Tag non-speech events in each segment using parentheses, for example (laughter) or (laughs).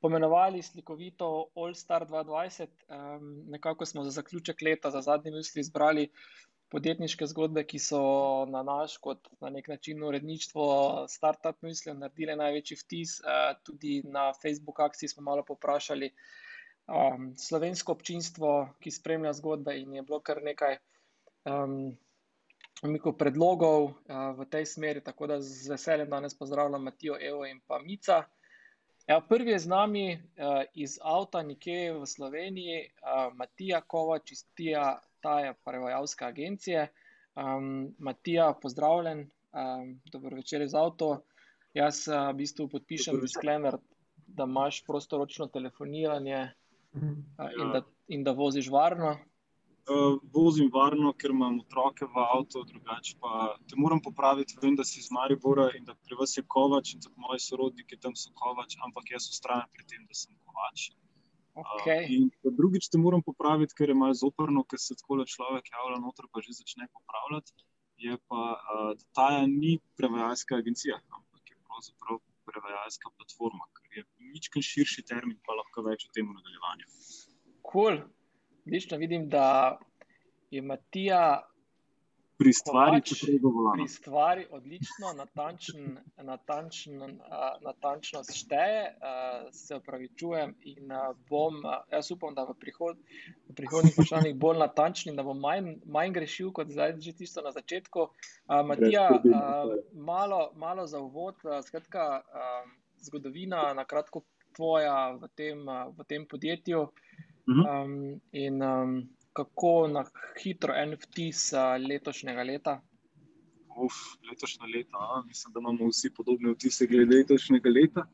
pomenovali slikovito All Star 2020. Um, nekako smo za zaključek leta, za zadnji misli, izbrali podjetniške zgodbe, ki so na naš, kot na nek način, uredništvo startup misli, naredile največji vtis. Uh, tudi na Facebook akciji smo malo poprašali um, slovensko občinstvo, ki spremlja zgodbe, in je bilo kar nekaj. Um, Predlogov uh, v tej smeri, tako da z veseljem danes pozdravljam Matijo, Evo in pa Mica. Ja, prvi je z nami uh, iz avta, nekje v Sloveniji, uh, Matija Kovač iz TIA, ta je prevajalska agencija. Um, Matija, pozdravljen, um, dobro večer iz avto. Jaz uh, v bistvu podpišem disclaimer, da imaš prostoročno telefoniranje uh, in, da, in da voziš varno uh, vozim varno, ker imam otroke v avtu, drugače pa te moram popraviti. Vem, da si iz Maribora in da pri vas je kovač in tako moji sorodniki tam so kovač, ampak jaz ustrajam pri tem, da sem kovač. Okay. Uh, drugič te moram popraviti, ker je malo zoprno, ker se tako le človek javlja noter, pa že začne popravljati. Je pa, uh, da ta ni prevajalska agencija, ampak je pravzaprav prevajalska platforma, ker je ničkaj širši termin, pa lahko več o tem v nadaljevanju. Cool. Odlično vidim, da je Matija pri stvari, če prej govorimo. Pri stvari odlično, natančen, natančen, natančno šteje, se upravičujem in bom, jaz upam, da v, prihod, v prihodnih vprašanjih bolj natančni, da bom manj, manj grešil kot zdaj, že tisto na začetku. Matija, malo, malo za uvod, skratka, zgodovina, na kratko tvoja v tem, v tem podjetju. Um, in um, kako na hitro en vtis letošnjega leta? Uf, letošnje leto, a? mislim, da imamo vsi podobne vtise glede letošnjega leta.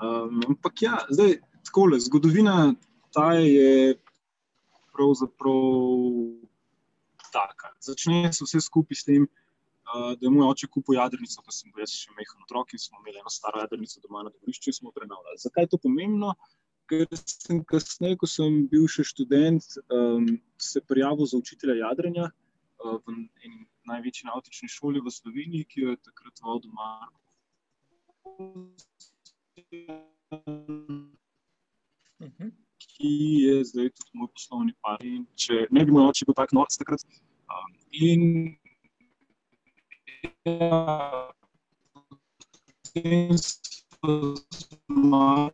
Um, ampak ja, zdaj tako le. Zgodovina ta je pravzaprav taka. Začne se vse skupaj s tem, uh, da je moj oče kupil jadrnico, ko sem bil jaz še mehen otrok in smo imeli eno staro jadrnico doma na dvorišču in smo prenavljali. Zakaj je to pomembno? Ker sem kasneje, ko sem bil še študent, um, se prijavil za učitelja jadranja uh, v eni največji nautični šoli v Sloveniji, ki jo je takrat vodil Marko. Ki je zdaj tudi moj poslovni par. In če ne bi moj oče bil tako noč takrat. Um, in ja, in smo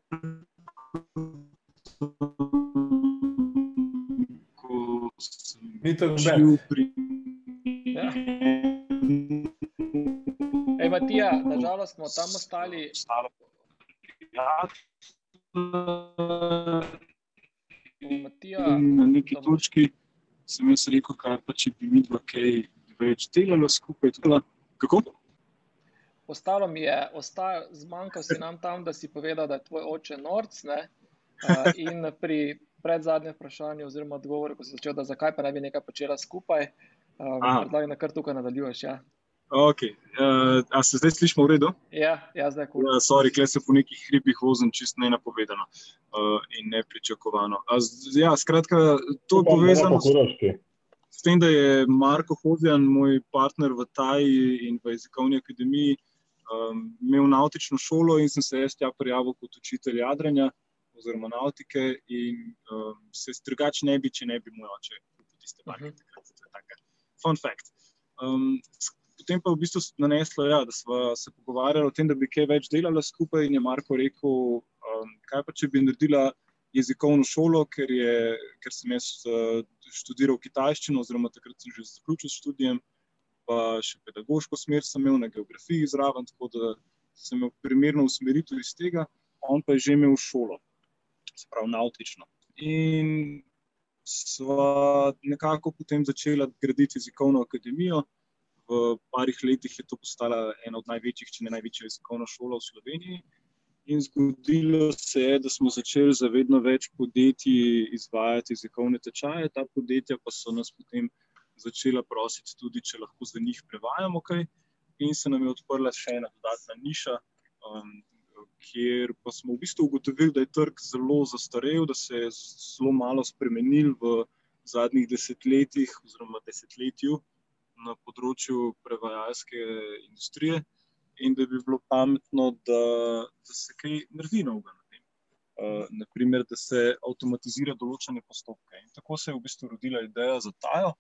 Ni tako zelo. Ej, Matija, nažalost smo tam ostali. Matija, na neki tam... točki sem jaz rekel, kaj pa če bi mi dva kaj več delali skupaj. Kako? Ostalo mi je, zmanjkalo si nam tam, da si povedal, da je tvoj oče norc. Ne? In pri predzadnjem vprašanju, oziroma odgovoru, ko si začel, da zakaj pa ne bi nekaj počela skupaj, predlagam, da kar tukaj nadaljuješ. Ja. Okay. Uh, a se zdaj slišimo v redu? Ja, ja zdaj je. Ja, sorry, klej se po nekih hribih vozim, čist ne napovedano uh, in nepričakovano. Ja, skratka, to je povezano s, s tem, da je Marko Hodjan, moj partner v Taji in v jezikovni akademiji, um, imel nautično šolo in sem se jaz tja prijavil kot učitelj jadranja oziroma nautike, in um, se drugače ne bi, če ne bi moj oče kupil tiste barve. Mhm. Fun fact. Um, potem pa je v bistvu naneslo, ja, da smo se pogovarjali o tem, da bi kaj več delali skupaj. In je Marko rekel, um, kaj pa če bi naredila jezikovno šolo, ker, je, ker sem jaz uh, študiral kitajščino, oziroma takrat sem že zaključil s študijem, pa še pedagoško smer sem imel na geografiji zraven, tako da sem imel primerno usmeritev iz tega, on pa je že imel šolo se pravi, nautično. In sva nekako potem začela graditi jezikovno akademijo. V parih letih je to postala ena od največjih, če ne največja jezikovna šola v Sloveniji. In zgodilo se je, da smo začeli za vedno več podjetij izvajati jezikovne tečaje, ta podjetja pa so nas potem začela prositi tudi, če lahko za njih prevajamo kaj. In se nam je odprla še ena dodatna niša, um, kjer pa smo v bistvu ugotovili, da je trg zelo zastarel, da se je zelo malo spremenil v zadnjih desetletjih, oziroma desetletju na področju prevajalske industrije, in da bi bilo pametno, da, da se kaj naredi novega na tem. Uh, naprimer, da se avtomatizira določene postopke. In tako se je v bistvu rodila ideja za Tajo,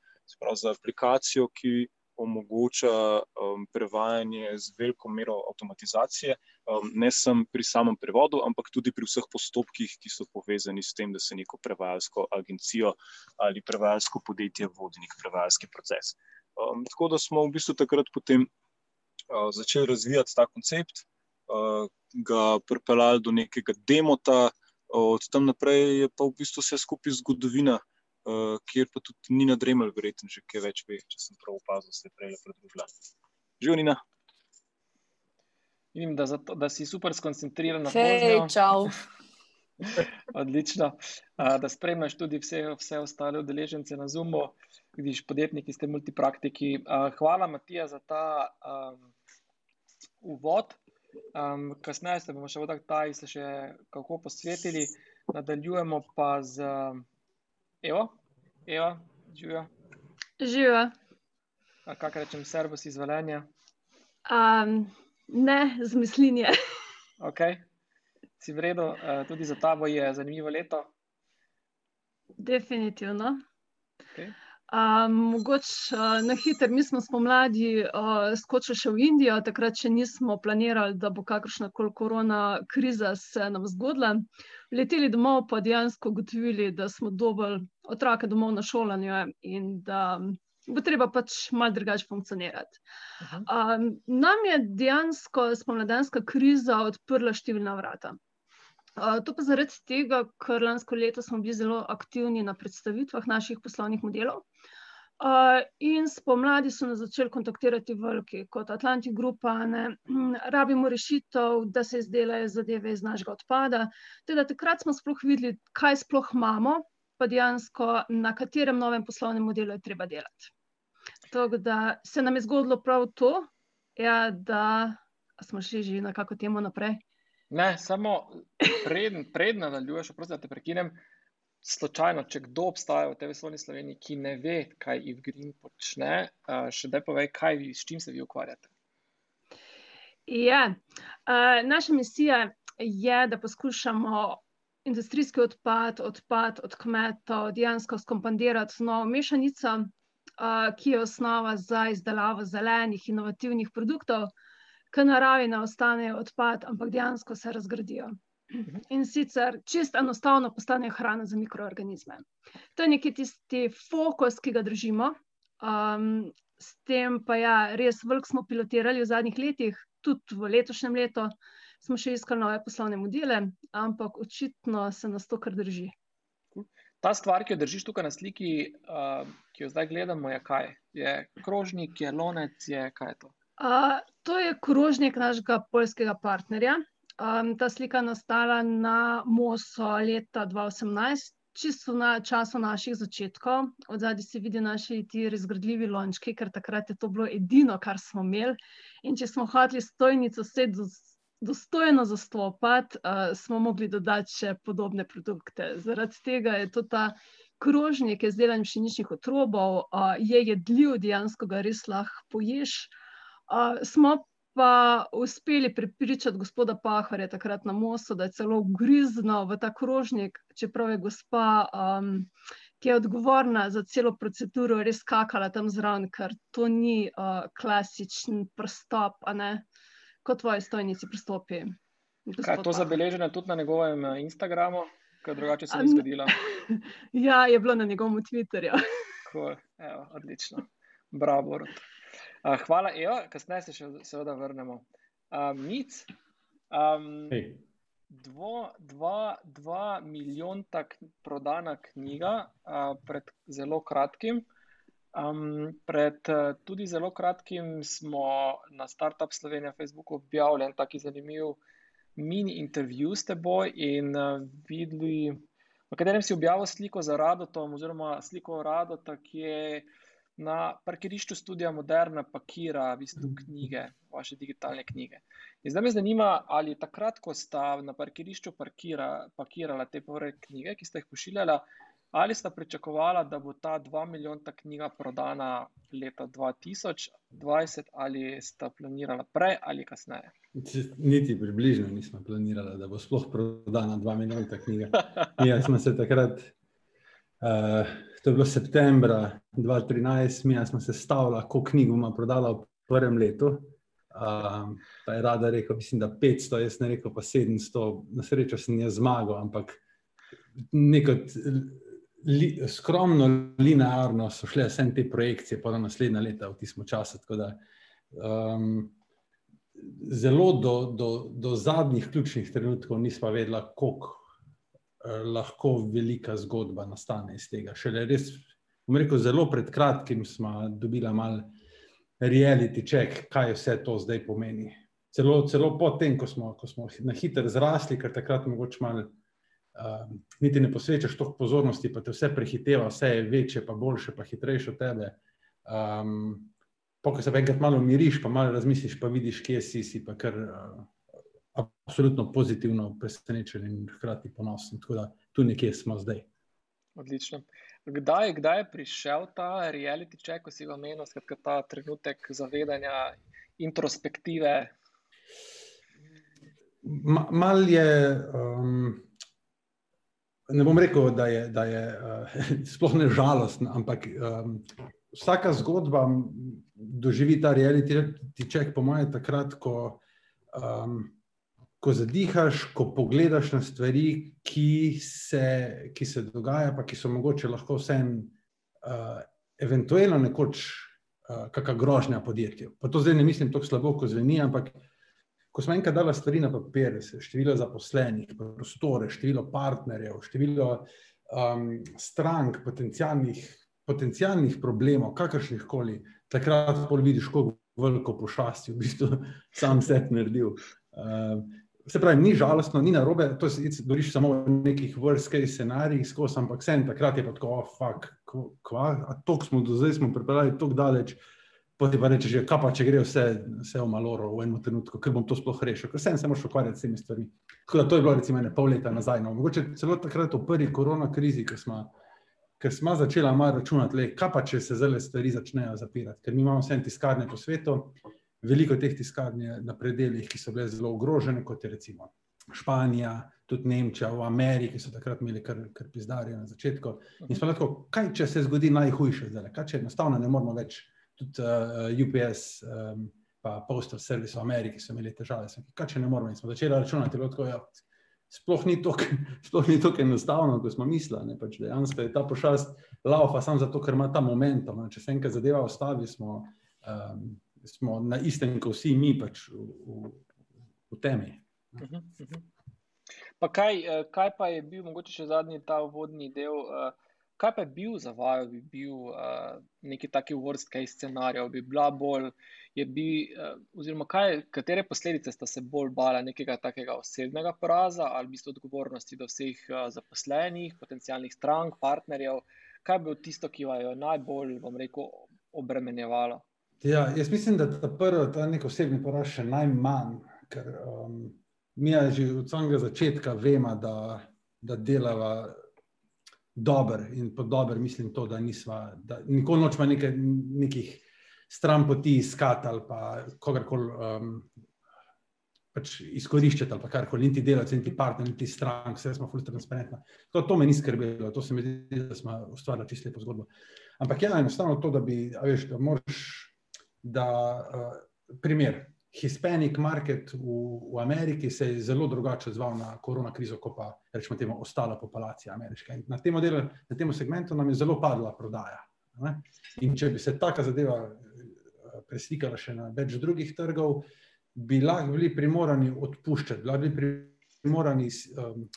za aplikacijo, ki omogoča um, prevajanje z veliko mero avtomatizacije, um, ne samo pri samem prevodu, ampak tudi pri vseh postopkih, ki so povezani s tem, da se neko prevajalsko agencijo ali prevajalsko podjetje vodi nek prevajalski proces. Um, tako da smo v bistvu takrat potem uh, začeli razvijati ta koncept, uh, ga pripeljali do nekega demota, od tam naprej je pa v bistvu vse skupaj zgodovina. Uh, kjer pa tudi ni nadremal, verjetno, že kaj več ve, če sem prav opazil, se je prej pridružila. Živijo, Nina. Vidim, da, zato, da si super skoncentriran na tem. (laughs) Odlično. Uh, da spremljaš tudi vse, vse ostale udeležence na Zumu, vidiš podjetniki, ste multipraktiki. Uh, hvala, Matija, za ta um, uvod. Um, kasneje se bomo še v taj se še kako posvetili. Nadaljujemo pa z. Um, Evo, Evo, živijo. Živijo. Kaj rečem, servis iz Valenja? Um, ne, z mislinje. (laughs) ok, si vredno, uh, eh, tudi za tabo je zanimivo leto. Definitivno. Okay. Um, mogoče uh, na hiter, mi smo spomladi uh, skočili še v Indijo, takrat še nismo planirali, da bo kakršna koli korona kriza se nam zgodila. Leteli domov, pa dejansko ugotovili, da smo dobili otroke domov na šolanje in da bo treba pač mal drugače funkcionirati. Um, nam je dejansko spomladanska kriza odprla številna vrata. To pa zaradi tega, ker lansko leto smo bili zelo aktivni na predstavitvah naših poslovnih modelov. Uh, in spomladi so nas začeli kontaktirati veliki, kot Atlantic Group, ne rabimo rešitev, da se izdelajo zadeve iz našega odpada. Teda, takrat smo sploh videli, kaj sploh imamo, pa dejansko na katerem novem poslovnem modelu je treba delati. Tako da se nam je zgodilo prav to, ja, da smo še že na kako temo naprej. Ne, samo predn, predn nadaljuješ, prosim, da te prekinem slučajno, če kdo obstaja v tej vesolni Sloveniji, ki ne ve, kaj Ivgrin počne, še da povej, kaj vi, s čim se vi ukvarjate. Ja, uh, naša misija je, da poskušamo industrijski odpad, odpad od kmetov, dejansko skompandirati z novo mešanico, uh, ki je osnova za izdelavo zelenih, inovativnih produktov, ki naravi ne ostanejo odpad, ampak dejansko se razgradijo. In sicer čisto enostavno postane hrana za mikroorganizme. To je neki tisti fokus, ki ga držimo. Um, s tem pa ja, res veliko smo pilotirali v zadnjih letih, tudi v letošnjem letu smo še iskali nove poslovne modele, ampak očitno se nas to kar drži. Ta stvar, ki jo držiš tukaj na sliki, uh, ki jo zdaj gledamo, je kaj? Je krožnik, je lonec, je kaj je to? Uh, to je krožnik našega polskega partnerja, Um, ta slika je nastala na Mosu leta 2018, čisto na času naših začetkov. Od zadaj se vidi naši ti razgradljivi lončki, ker takrat je to bilo edino, kar smo imeli. In če smo hoteli stojnico vse do, dostojno zastopati, uh, smo mogli dodati še podobne produkte. Zaradi tega je to ta. Krožnik je zdaj pšeničnih otrobov, uh, je jedljiv, dejansko ga res lahko poješ. Uh, smo pa uspeli prepričati gospoda Pahorja takrat na mostu, da je celo grizno v ta krožnik, čeprav je gospa, um, ki je odgovorna za celo proceduro, res skakala tam zraven, ker to ni uh, klasičen pristop, kot tvoji stojnici pristopi. Kaj je to zabeleženo tudi na njegovem uh, Instagramu, kaj drugače se ni zgodilo? (laughs) ja, je bilo na njegovem Twitterju. cool. Evo, odlično. Bravo. Rod. Uh, hvala, Eva, kasneje se še seveda vrnemo. Uh, Mic, um, hey. dvo, dva, dva milijonta prodana knjiga uh, pred zelo kratkim. Um, pred uh, tudi zelo kratkim smo na Startup Slovenija, Facebooku objavili en taki zanimiv mini intervju s teboj in uh, videli, v katerem si objavil sliko za Radotom, oziroma sliko Radota, ki je na parkirišču študija Moderna pakira v bistvu knjige, vaše digitalne knjige. In zdaj me zanima, ali takrat, ko sta na parkirišču parkira, pakirala te prve knjige, ki ste jih pošiljala, ali sta pričakovala, da bo ta 2 milijona knjiga prodana leta 2020, ali sta planirala prej ali kasneje? Niti približno nismo planirali, da bo sploh prodana 2 milijona knjiga. Mi smo se takrat, uh, to je bilo septembra 2013, mi smo se stavili, koliko knjig bomo prodala v prvem letu. Uh, pa je rada rekel, mislim, da 500, jaz ne rekel pa 700, na srečo sem jaz zmagal, ampak neko li, skromno, linearno so šle vse te projekcije, pa na naslednja leta v tistem času. Da, um, zelo do, do, do zadnjih ključnih trenutkov nismo vedeli, kako eh, lahko velika zgodba nastane iz tega. Šele res, bom rekel, zelo pred kratkim smo dobili malo reality check, kaj vse to zdaj pomeni. Celo, celo po tem, ko smo, ko smo na hitro zrasli, ker takrat mogoče malo uh, niti ne posvečaš toliko pozornosti, pa te vse prehiteva, vse je večje, pa boljše, pa hitrejše od tebe. Um, Pokaj se enkrat malo umiriš, pa malo razmisliš, pa vidiš, kje si, si pa kar uh, absolutno pozitivno presenečen in hkrati ponosen. Tako da tu nekje smo zdaj. Odlično. Kdaj, kdaj je prišel ta reality check, ko si ga omenil, skratka ta trenutek zavedanja, introspektive? Ma, mal je. Um, ne bom rekel, da je, da je uh, (laughs) sploh ne žalosten, ampak um, vsaka zgodba doživi ta reality check, po mojem, takrat, ko, um, ko zadihaš, ko pogledaš na stvari, ki se, ki se dogajajo, pa ki so mogoče lahko vsem uh, eventualno nekoč uh, kakšna grožnja podjetju. Pa to zdaj ne mislim tako slabo, kot zveni, ampak ko smo enkrat dali stvari na papir, število zaposlenih, prostore, število partnerjev, število um, strank, potencijalnih, potencijalnih problemov, kakršnih koli, takrat pa vidiš, kako veliko pošasti v bistvu (laughs) sam svet naredil. Um, Se pravi, ni žalostno, ni na robe, to si doriš samo v nekih vrstnih scenarijih, skozi, ampak vsem takrat je pa tako, oh, fuck, kva, a to smo do zdaj smo pripeljali tako daleč, Potem pa rečeš, ja, kaj pa če gre vse, vse v maloro v enem trenutku, ker bom to sploh rešil, ker sem se moral ukvarjati s temi stvarmi. Tako da to je bilo recimo ene pol leta nazaj. No. Mogoče celo takrat v prvi korona krizi, ker smo, ker smo začeli malo računati, le, kaj pa če se zele stvari začnejo zapirati. Ker mi imamo vse tiskarne po svetu, veliko teh tiskarn na predeljih, ki so bile zelo ogrožene, kot je recimo Španija, tudi Nemčija, v Ameriki so takrat imeli kar, kar pizdarje na začetku. In smo lahko, kaj če se zgodi najhujše zdaj, kaj če enostavno ne moramo več tudi uh, eh, UPS, um, pa Postal Service v Ameriki so imeli težave. Kaj če ne moramo? In smo začeli računati, da je ja, (laughs) sploh ni tako enostavno, kot smo mislili. Pač dejansko je ta pošast laufa samo zato, ker ima ta momentum. Če se enkrat zadeva ustavi, smo, um, smo na istem, kot vsi mi, pač v, v, v temi. Uh -huh, uh -huh. Pa kaj, eh, kaj pa je bil, mogoče še zadnji ta vodni del? Uh, kaj pa je bil za vaju, bi bil uh, neki taki worst case scenarij, bi bila bolj, je bi, oziroma kaj, katere posledice sta se bolj bala nekega takega osebnega poraza ali v bistvu odgovornosti do vseh zaposlenih, potencijalnih strank, partnerjev, kaj bi bilo tisto, ki vaju najbolj, bom rekel, obremenjevalo? Ja, jaz mislim, da ta prvi, ta nek osebni poraz še najmanj, ker um, mi že od samega začetka vemo, da, da delava dober in pod dober mislim to, da nisva, da nikoli nočemo neke, nekih stran poti iskati ali pa kogarkoli um, pač izkoriščati ali karkoli, niti delavci, niti partner, niti strank, vse smo fully transparentni. To, to me ni skrbelo, to se mi zdi, da smo ustvarjali čisto lepo zgodbo. Ampak je enostavno to, da bi, veš, da moraš, da uh, primer. Hispanic market v, v Ameriki se je zelo drugače odzval na korona krizo, kot pa rečemo temu ostala populacija ameriška. In na tem, modelu, na tem segmentu nam je zelo padla prodaja. Ne? In če bi se taka zadeva eh, preslikala še na več drugih trgov, bi lahko bili primorani odpuščati, bi bili primorani um,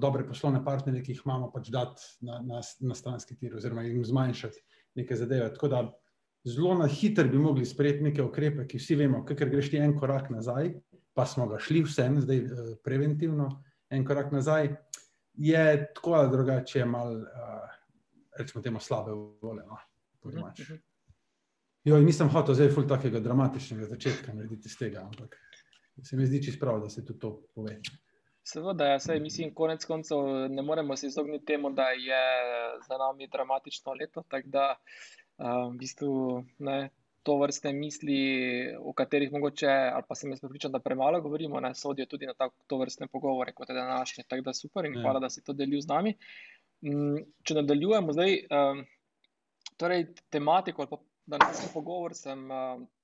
dobre poslovne partnerje, ki jih imamo, pač dati na, na, na stranski tir oziroma jim zmanjšati neke zadeve. Tako da zelo na hitro bi mogli sprejeti neke ukrepe, ki vsi vemo, ker greš ti en korak nazaj, pa smo ga šli vsem, zdaj preventivno, en korak nazaj, je tako ali drugače, malo, rečemo, temu slabe volje. No? Mhm. Jo, nisem hotel zdaj ful takega dramatičnega začetka narediti iz tega, ampak se mi zdi čisto prav, da se tudi to pove. Seveda, ja, sej, mislim, konec koncev ne moremo se izogniti temu, da je za nami dramatično leto. Tako da, um, v bistvu, ne, to vrste misli, o katerih mogoče, ali pa sem jaz pripričan, da premalo govorimo, ne sodijo tudi na tak, to vrstne pogovore, kot je današnji. Tako da super in ja. hvala, da si to delil z nami. Um, če nadaljujemo zdaj, torej tematiko ali pa današnji pogovor sem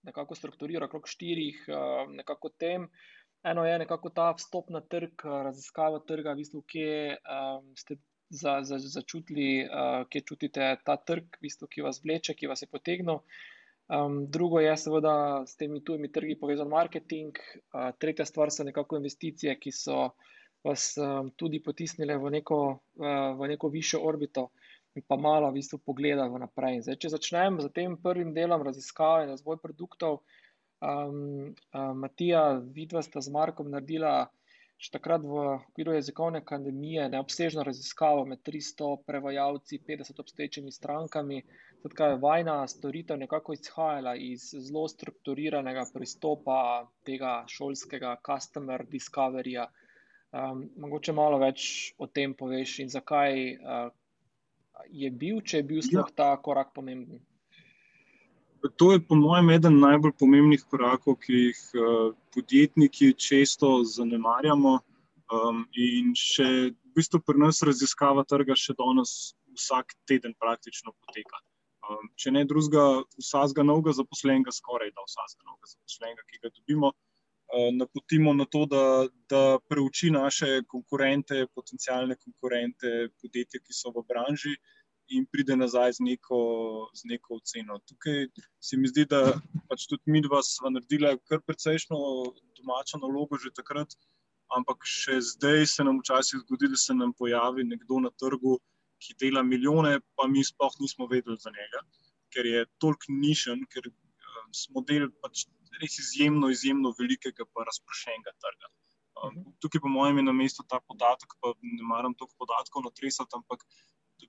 nekako strukturiral okrog štirih nekako tem. Eno je nekako ta vstop na trg, raziskava trga, v bistvu, kje um, ste za, za, začutili, uh, kje čutite ta trg, v bistvu, ki vas vleče, ki vas je potegnil. Um, drugo je seveda s temi tujimi trgi povezan marketing. Uh, tretja stvar so nekako investicije, ki so vas um, tudi potisnile v neko, uh, v neko višjo orbito in pa malo v bistvu pogleda vnaprej. Zdaj, če začnem z tem prvim delom raziskave in razvoj produktov, um, um, Matija, vidva sta z Markom naredila še takrat v okviru jezikovne akademije neobsežno raziskavo med 300 prevajalci, 50 obstoječimi strankami. Je vajna storitev nekako izhajala iz zelo strukturiranega pristopa tega šolskega customer discoveryja. Um, mogoče malo več o tem poveš in zakaj, uh, je bil, če je bil sploh ja. ta korak pomemben? To je, po mojem, eden najbolj pomembnih korakov, ki jih uh, podjetniki često zanemarjamo. Um, in še v bistvu pri nas raziskava trga še danes vsak teden praktično poteka. Um, če ne drugega, vsakega novega zaposlenega, skoraj da vsakega novega zaposlenega, ki ga dobimo, uh, napotimo na to, da, da preuči naše konkurente, potencijalne konkurente, podjetja, ki so v branži in pride nazaj z neko, z neko oceno. Tukaj se mi zdi, da pač tudi mi dva smo naredili kar precejšno domačo nalogo že takrat, ampak še zdaj se nam včasih zgodi, da se nam pojavi nekdo na trgu, ki dela milijone, pa mi sploh nismo vedeli za njega, ker je toliko nišen, ker um, smo del pač res izjemno, izjemno velikega pa razprošenega trga. Um, tukaj, po mojem, je na mestu ta podatek, pa ne maram toliko podatkov na tresat, ampak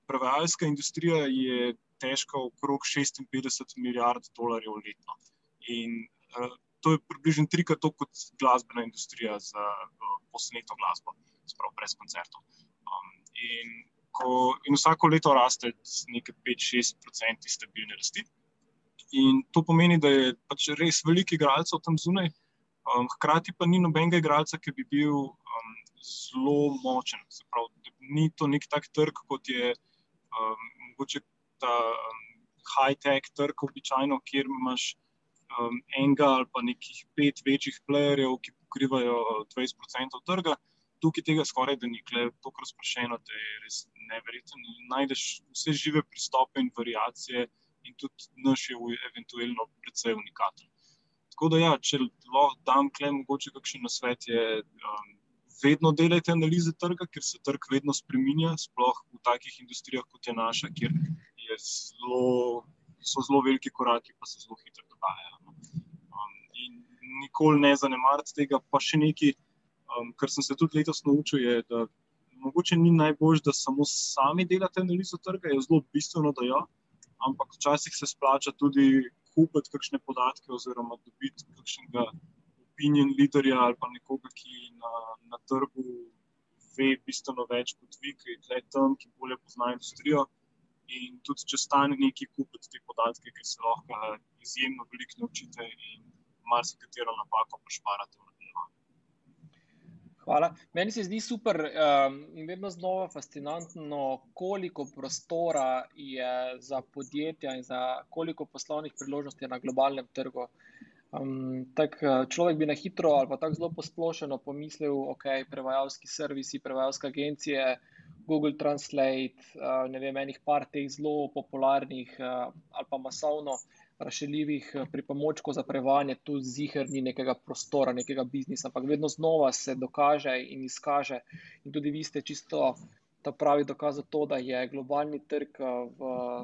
prevajalska industrija je težka okrog 56 milijard dolarjev letno. In uh, to je približno trikrat toliko kot glasbena industrija za uh, posneto glasbo, spravo brez koncertov. Um, in, ko, in vsako leto raste nekaj 5-6% stabilne rasti. In to pomeni, da je pač res veliko igralcev tam zunaj, um, hkrati pa ni nobenega igralca, ki bi bil um, zelo močen. Pravi, ni to nek tak trg, kot je um, mogoče ta um, high-tech trg, običajno, kjer imaš um, enega ali pa nekih pet večjih playerjev, ki pokrivajo 20% trga. Tukaj tega skoraj da ni, tako razprašeno, da je res neverjetno. Najdeš vse žive pristope in variacije, in tudi naš je eventualno precej unikaten. Tako da, ja, če lahko dam klem, mogoče kakšen nasvet je. Um, vedno delajte analize trga, ker se trg vedno spremenja, sploh v takih industrijah kot je naša, kjer je zelo, so zelo veliki koraki, pa se zelo hitro dogajajo. No. Um, in nikoli ne zanemariti tega, pa še nekaj, um, kar sem se tudi letos naučil, je, da mogoče ni najbolj, da samo sami delate analizo trga, je zelo bistveno, da jo, ampak včasih se splača tudi kupiti kakšne podatke oziroma dobiti kakšnega opinion leaderja ali pa nekoga, ki na, na trgu ve bistveno več kot vi, ki je tam, ki bolje pozna industrijo. In tudi, če stane neki kupiti te podatke, ki se lahko izjemno veliko naučite in marsikatero napako pošparate v nadaljevanju. Hvala. Meni se zdi super um, in vedno znova fascinantno, koliko prostora je za podjetja in za koliko poslovnih priložnosti na globalnem trgu. Um, tak, eh, človek bi na hitro ali pa tako zelo posplošeno pomislil, da okay, prevajalski servisi, prevajalske agencije, Google Translate, uh, ne vem, enih par teh zelo popularnih uh, ali pa masovno razširljivih pripomočkov za prevajanje, tu zihar ni nekega prostora, nekega biznisa, ampak vedno znova se dokaže in izkaže. In tudi vi ste čisto ta pravi dokaz za to, da je globalni trg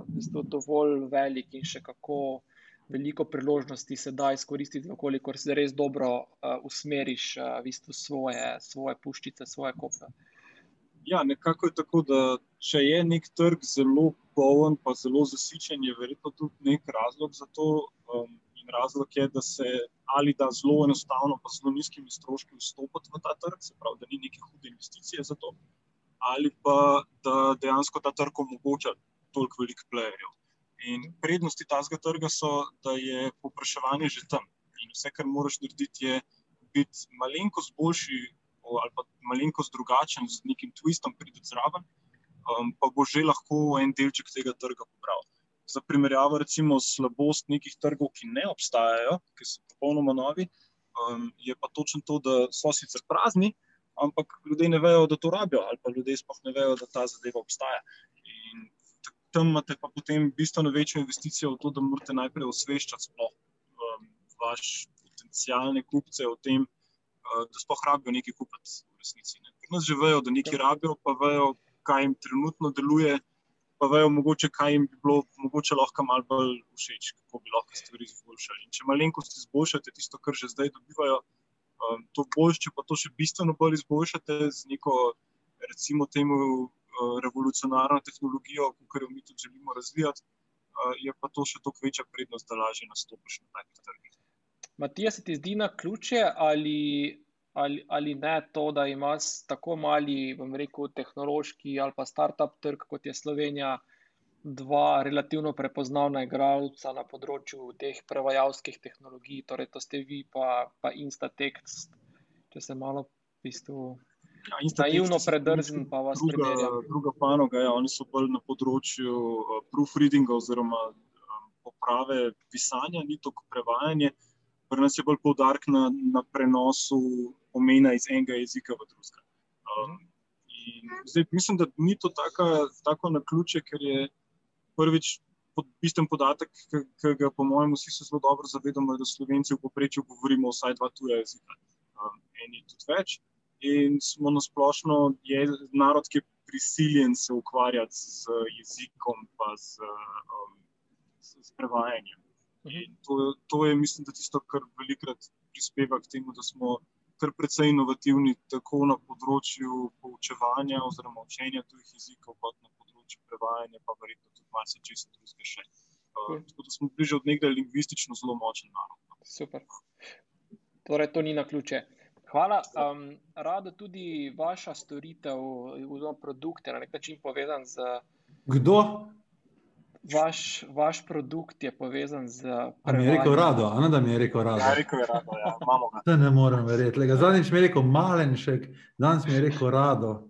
bistvu dovolj velik in še kako veliko priložnosti se da izkoristiti, koliko se res dobro uh, usmeriš uh, v bistvu svoje, svoje puščice, svoje kope. Ja, nekako je tako, da če je nek trg zelo poln, pa zelo zasičen, je verjetno tudi nek razlog za to. Um, in razlog je, da se ali da zelo enostavno, pa zelo nizkimi stroški vstopiti v ta trg, se pravi, da ni neke hude investicije za to, ali pa da dejansko ta trg omogoča toliko velikih playerjev. In prednosti tega trga so, da je popraševanje že tam. In vse, kar moraš narediti, je biti malenkost boljši ali pa malenkost drugačen z nekim twistom, priti zraven, um, pa bo že lahko en delček tega trga pobral. Za primerjavo, recimo, slabost nekih trgov, ki ne obstajajo, ki so popolnoma novi, um, je pa točno to, da so sicer prazni, ampak ljudje ne vejo, da to rabijo, ali pa ljudje sploh ne vejo, da ta zadeva obstaja. Tam imate pa potem bistveno večjo investicijo v to, da morate najprej osveščati sploh um, vaš potencijalne kupce o tem, uh, da sploh rabijo nekaj kupiti v resnici. Ne. Nas že vejo, da nekaj rabijo, pa vejo, kaj jim trenutno deluje, pa vejo, mogoče, kaj jim bi bilo mogoče lahko malo bolj všeč, kako bi lahko stvari izboljšali. In če malenkost izboljšate tisto, kar že zdaj dobivajo, um, to boljše, če pa to še bistveno bolj izboljšate z neko, recimo, temu revolucionarno tehnologijo, ki jo mi tudi želimo razvijati, eh, je pa to še toliko večja prednost, da lažje nastopiš na takih trgih. Matija, se ti zdi na ključe ali, ali, ali ne to, da imaš tako mali, bom rekel, tehnološki ali pa start-up trg, kot je Slovenija, dva relativno prepoznavna igralca na področju teh prevajalskih tehnologij, torej to ste vi, pa, pa Instatext, če se malo v bistvu. Ja, naivno predrzen, pa vas druga, druga panoga. Ja, oni so bolj na področju uh, proofreadinga oziroma um, poprave pisanja, ni to prevajanje. Pri nas je bolj poudarek na, na prenosu pomena iz enega jezika v drugega. Um, zdaj, mislim, da ni to taka, tako na ključe, ker je prvič. Bistven podatek, ki ga, po mojem, vsi se zelo dobro zavedamo, je, da Slovenci v povprečju govorimo vsaj dva tuja jezika, um, eni tudi več in smo na splošno narod, ki je prisiljen se ukvarjati z jezikom, pa z, um, z, z prevajanjem. Mhm. To, to je, mislim, da tisto, kar velikrat prispeva k temu, da smo kar precej inovativni, tako na področju poučevanja oziroma učenja tujih jezikov, kot na področju prevajanja, pa verjetno tudi malce česa drugega še. Uh, tako da smo bili že od nekdaj lingvistično zelo močen narod. No. Super. Torej, to ni na ključe. Hvala. Um, rado tudi vaša storitev, oziroma produkt je na nek način povezan z. Kdo? Vaš, vaš produkt je povezan z. Mi je rekel rado, ali da mi je rekel rado? Ja, rekel je rado, ja, imamo ga. To ne morem verjeti. Zadnjič mi je rekel malenšek, danes mi je rekel rado.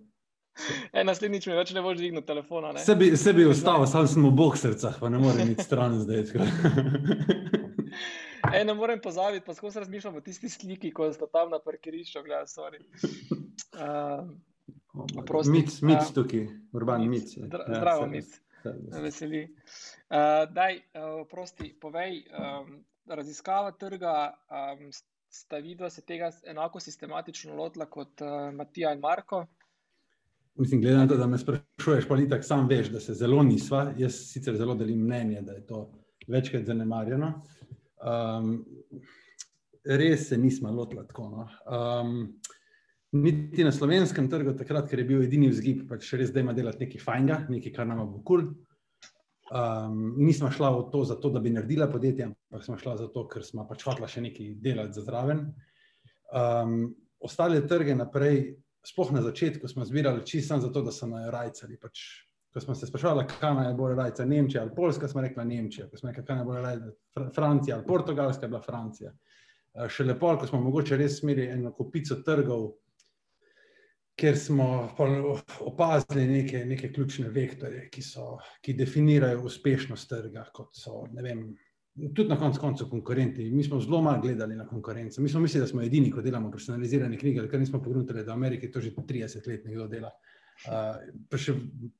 E, naslednjič mi več ne boš dvignil telefona. Se bi, se bi ustavil, sam sem v boksercah, pa ne morem iti stran zdaj. (laughs) E, ne morem pozabiti, pa skozi razmišljam o tisti sliki, ko ste tam na parkirišču. Uh, mic, mic uh, tukaj, urban mic. Zdra, ja, zdravo, mic. Veseli. Uh, daj, uh, prosti, povej, um, raziskava trga, um, sta vidva se tega enako sistematično lotila kot uh, Matija in Marko? Mislim, glede na to, da me sprašuješ, pa ni tako, sam veš, da se zelo nisva. Jaz sicer zelo delim mnenje, da je to večkrat zanemarjeno. Um, res se nismo lotili tako. No. Um, niti na slovenskem trgu, takrat, ker je bil edini vzgib, pač res da ima delati nekaj fajnega, nekaj, kar nam bo kul. Cool. Um, nismo šli v to, zato, da bi naredila podjetje, ampak smo šli zato, ker smo pač hotela še nekaj delati za zraven. Um, ostale trge naprej, sploh na začetku, smo zbirali čisto zato, da so naj rajcali. Pač ko smo se sprašvali, kaj naj bo rajca, Nemčija ali Poljska, smo rekli Nemčija, ko smo rekli, kaj naj bo rajca, Francija ali Portugalska, je bila Francija. Eh, še lepo, ko smo mogoče res imeli eno kupico trgov, ker smo opazili neke, neke ključne vektore, ki, so, ki definirajo uspešnost trga, kot so, ne vem, tudi na koncu koncev konkurenti. Mi smo zelo malo gledali na konkurenco. Mi smo mislili, da smo edini, ko delamo personalizirane knjige, ker nismo pogledali, da v Ameriki to že 30 let nekdo dela. Uh, pa še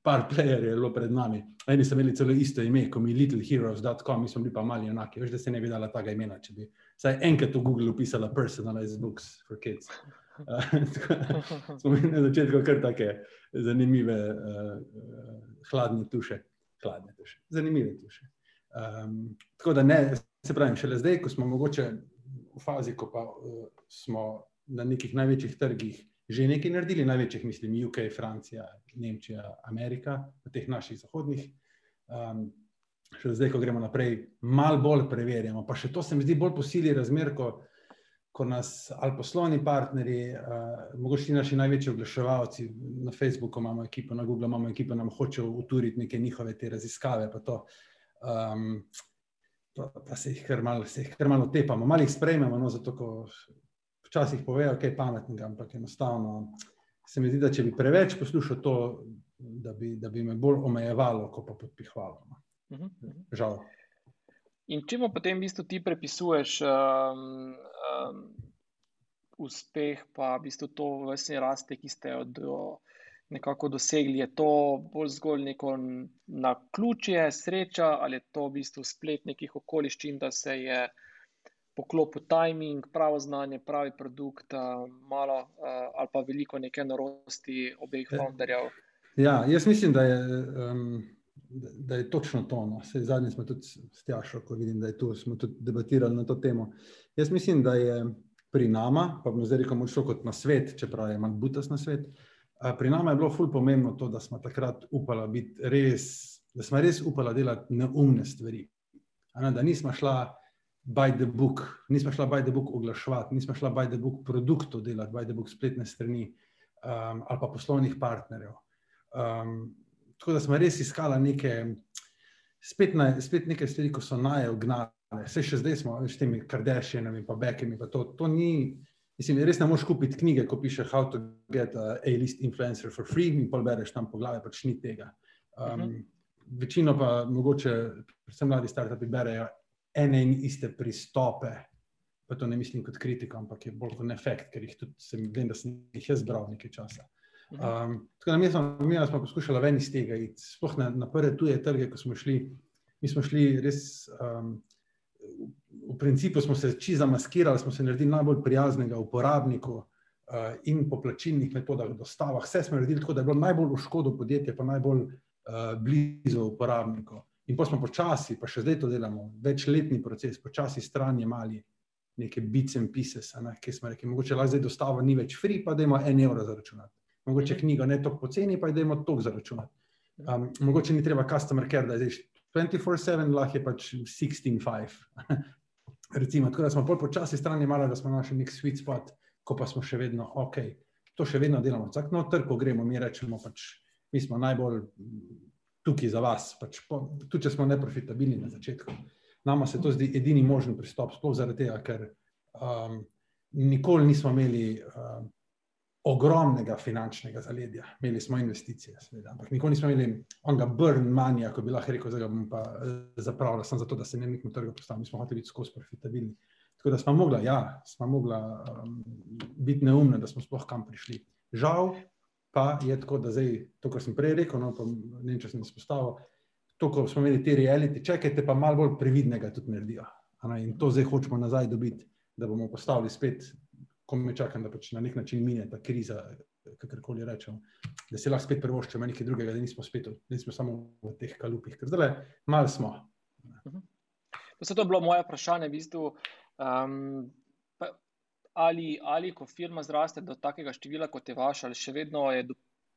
par playerjev je bilo pred nami. Eni so imeli celo isto ime, kot mi littleheroes.com, mi smo bili pa mali enaki. Veš, da se ne bi dala tega imena, če bi vsaj enkrat v Google upisala personalized books for kids. (laughs) Uh, smo imeli na začetku kar take zanimive uh, uh, hladne tuše. Hladne tuše. Zanimive tuše. Um, tako da ne, se pravi, šele zdaj, ko smo mogoče v fazi, ko pa uh, smo na nekih največjih trgih že nekaj naredili, največjih, mislim, UK, Francija, Nemčija, Amerika, v teh naših zahodnih. Um, še zdaj, ko gremo naprej, malo bolj preverjamo. Pa še to se mi zdi bolj posili razmer, ko, ko nas ali poslovni partnerji, uh, mogoče naši največji oglaševalci na Facebooku, imamo ekipo, na Google imamo ekipo, nam hočejo uturiti neke njihove te raziskave. Pa, to, um, pa, pa se jih kar malo, se jih kar malo tepamo, malo jih sprejmemo, no, zato ko včasih povejo kaj pametnega, ampak enostavno se mi zdi, da če bi preveč poslušal to, da bi, da bi me bolj omejevalo, kot pa podpihvalo. No. Uh mhm, -huh. Mhm. Žal. In če mu potem v bistvu ti prepisuješ um, um, uspeh, pa v bistvu to vrstne raste, ki ste jo do, nekako dosegli, je to bolj zgolj neko na ključje, sreča ali je to v bistvu splet nekih okoliščin, da se je poklopil timing, pravo znanje, pravi produkt, malo ali pa veliko neke norosti obeh ja. founderjev. Ja, jaz mislim, da je. Um da je točno to. No. Zadnji smo tudi stjašali, ko vidim, da je tu, smo tudi debatirali na to temo. Jaz mislim, da je pri nama, pa bomo zdaj rekel, šlo kot na svet, čeprav je malo butas na svet. Pri nama je bilo ful pomembno to, da smo takrat upali biti res, da smo res upali delati neumne stvari. Da nismo šla by the book, nismo šla by the book oglaševati, nismo šla by the book produktov delati, by the book spletne strani um, ali pa poslovnih partnerjev. Um, tako da smo res iskali neke, spet, na, spet neke stvari, ko so naje ugnale. Vse še zdaj smo s temi kardešjenami, pa bekami. Pa to, to ni, mislim, res ne moš kupiti knjige, ko piše How to get a A-list influencer for free in pol bereš tam po glavi, pač ni tega. Um, uh -huh. Večino pa mogoče, predvsem mladi startupi, berejo ene in iste pristope. Pa to ne mislim kot kritika, ampak je bolj kot efekt, ker jih tudi sem, vem, da sem jih jaz bral nekaj časa. Um, tako da mi smo, mi smo poskušali ven iz tega, sploh na, na prve tuje trge, ko smo šli. Mi smo šli res, um, v principu smo se čisto zamaskirali, smo se naredili najbolj prijaznega uporabniku uh, in po plačilnih metodah, dostavah. Vse smo naredili tako, da je bilo najbolj v škodo podjetja, pa najbolj uh, blizu uporabniku. In pa smo počasi, pa še zdaj to delamo, večletni proces, počasi stran je mali. Neke bits and pieces, ne, ki smo rekli, mogoče lahko zdaj dostava ni več free, pa da ima en evro za računati mogoče mhm. knjiga ne tako poceni, pa idemo to zaračunati. Um, mogoče ni treba customer care, da je 24-7, lahko je pač 16-5. (laughs) Recimo, tako da smo bolj počasi strani mali, da smo našli nek sweet spot, ko pa smo še vedno ok. To še vedno delamo. Vsak no, trg, ko gremo, mi rečemo, pač, mi smo najbolj tukaj za vas. Pač, po, tudi če smo neprofitabilni na začetku. Nama se to zdi edini možen pristop, sploh zaradi tega, ker um, nikoli nismo imeli. Um, ogromnega finančnega zaledja. Imeli smo investicije, seveda, ampak nikoli nismo imeli onega burn manja, ko bi lahko rekel, da bom pa eh, zapravljal samo zato, da se ne nekem trgu postavim. Smo hoteli biti skozi profitabilni. Tako da smo mogli, ja, smo mogli um, biti neumni, da smo sploh kam prišli. Žal pa je tako, da zdaj to, kar sem prej rekel, no, pa ne vem, če sem izpostavil, to, ko smo imeli te reality, čakajte pa malo bolj previdnega tudi naredijo. In to zdaj hočemo nazaj dobiti, da bomo postavili spet ko me čakam, da pač na nek način mine ta kriza, kakorkoli rečemo, da se lahko spet prevoščemo nekaj drugega, da nismo spet, da nismo samo v teh kalupih, ker zdaj malo smo. Mhm. To je bilo moje vprašanje, v bistvu. Um, ali, ali ko firma zraste do takega števila, kot je vaša, ali še vedno je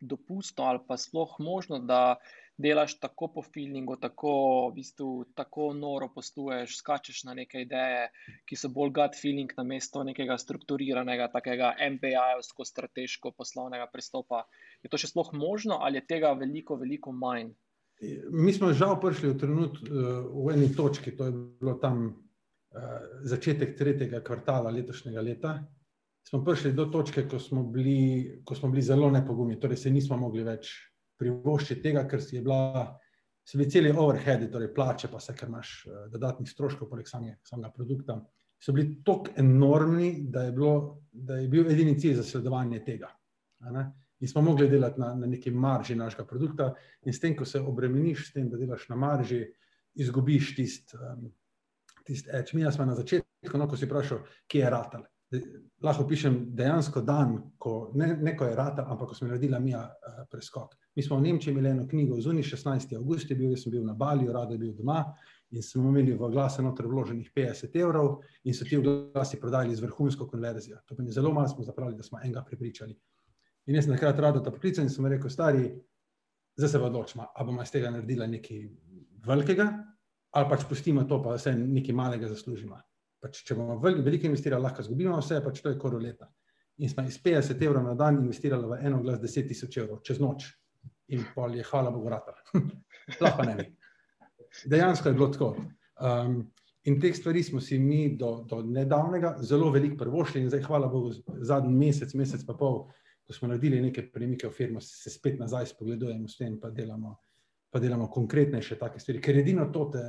dopustno ali pa sploh možno, da delaš tako po feelingu, tako, v bistvu, tako noro postuješ, skačeš na neke ideje, ki so bolj gut feeling na mesto nekega strukturiranega, takega MBA-jevsko strateško poslovnega pristopa. Je to še sploh možno ali je tega veliko, veliko manj? Mi smo žal prišli v trenutku eh, v eni točki, to je bilo tam začetek tretjega kvartala letošnjega leta, smo prišli do točke, ko smo bili, ko smo bili zelo nepogumni, torej se nismo mogli več privoščiti tega, ker si je bila, se bi celi overhead, torej plače, pa se, ker imaš uh, dodatnih stroškov, poleg samega produkta, so bili tako enormni, da je, bilo, da je bil edini cilj zasledovanje tega. In smo mogli delati na, na neki marži našega produkta, in s tem, ko se obremeniš, s tem, da delaš na marži, izgubiš tisti um, tist edge. Mi smo na začetku, no, ko si vprašal, kje je ratal lahko pišem dejansko dan, ko ne, ne ko je rata, ampak ko smo naredili mi uh, preskok. Mi smo v Nemčiji imeli eno knjigo, zunaj 16. august je bil, jaz sem bil na Bali, rado je bil doma In smo imeli v glase noter vloženih 50 evrov, in so ti glasi prodajali z vrhunsko konverzijo. To pomeni, zelo malo smo zapravili, da smo enega prepričali. In jaz sem takrat rado ta poklical in sem rekel, stari, zdaj se pa odločimo, ali bomo iz tega naredili nekaj velikega, ali pač pustimo to, pa vse nekaj malega zaslužimo. Pač, če bomo veliko investirali, lahko izgubimo vse, pač to je koroleta. In smo iz 50 evrov na dan investirali v eno glas 10 tisoč evrov, čez noč. In pol je, hvala Bogu, rata. (laughs) Lahko ne bi dejansko je bilo tako. Um, in teh stvari smo si mi do, do nedavnega zelo veliko prvošli, in zdaj, hvala Bogu, zadnji mesec, mesec pa pol, ko smo naredili nekaj premike v firmo, se spet nazaj spogledujemo s tem, pa delamo, pa delamo konkretnejše take stvari. Ker edino to te,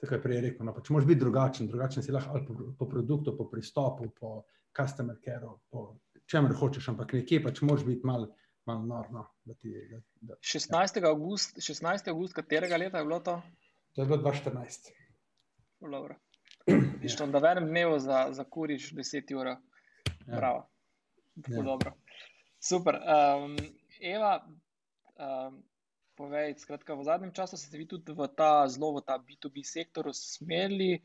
tako je prej rekel, no, pač moraš biti drugačen, drugačen si lahko ali po, po produktu, po pristopu, po customer careu, po čemer hočeš, ampak nekje pač moraš biti mal. Malo norno. Da ti, da, da, 16. Ja. august, 16. august, katerega leta je bilo to? To je bilo 2014. Išto, da v enem dnevu za, za kuriš 10 ur. Ja. Ja. Super. Um, Eva, um, povej, skratka, v zadnjem času ste vi tudi v ta zelo v ta B2B sektor usmerili.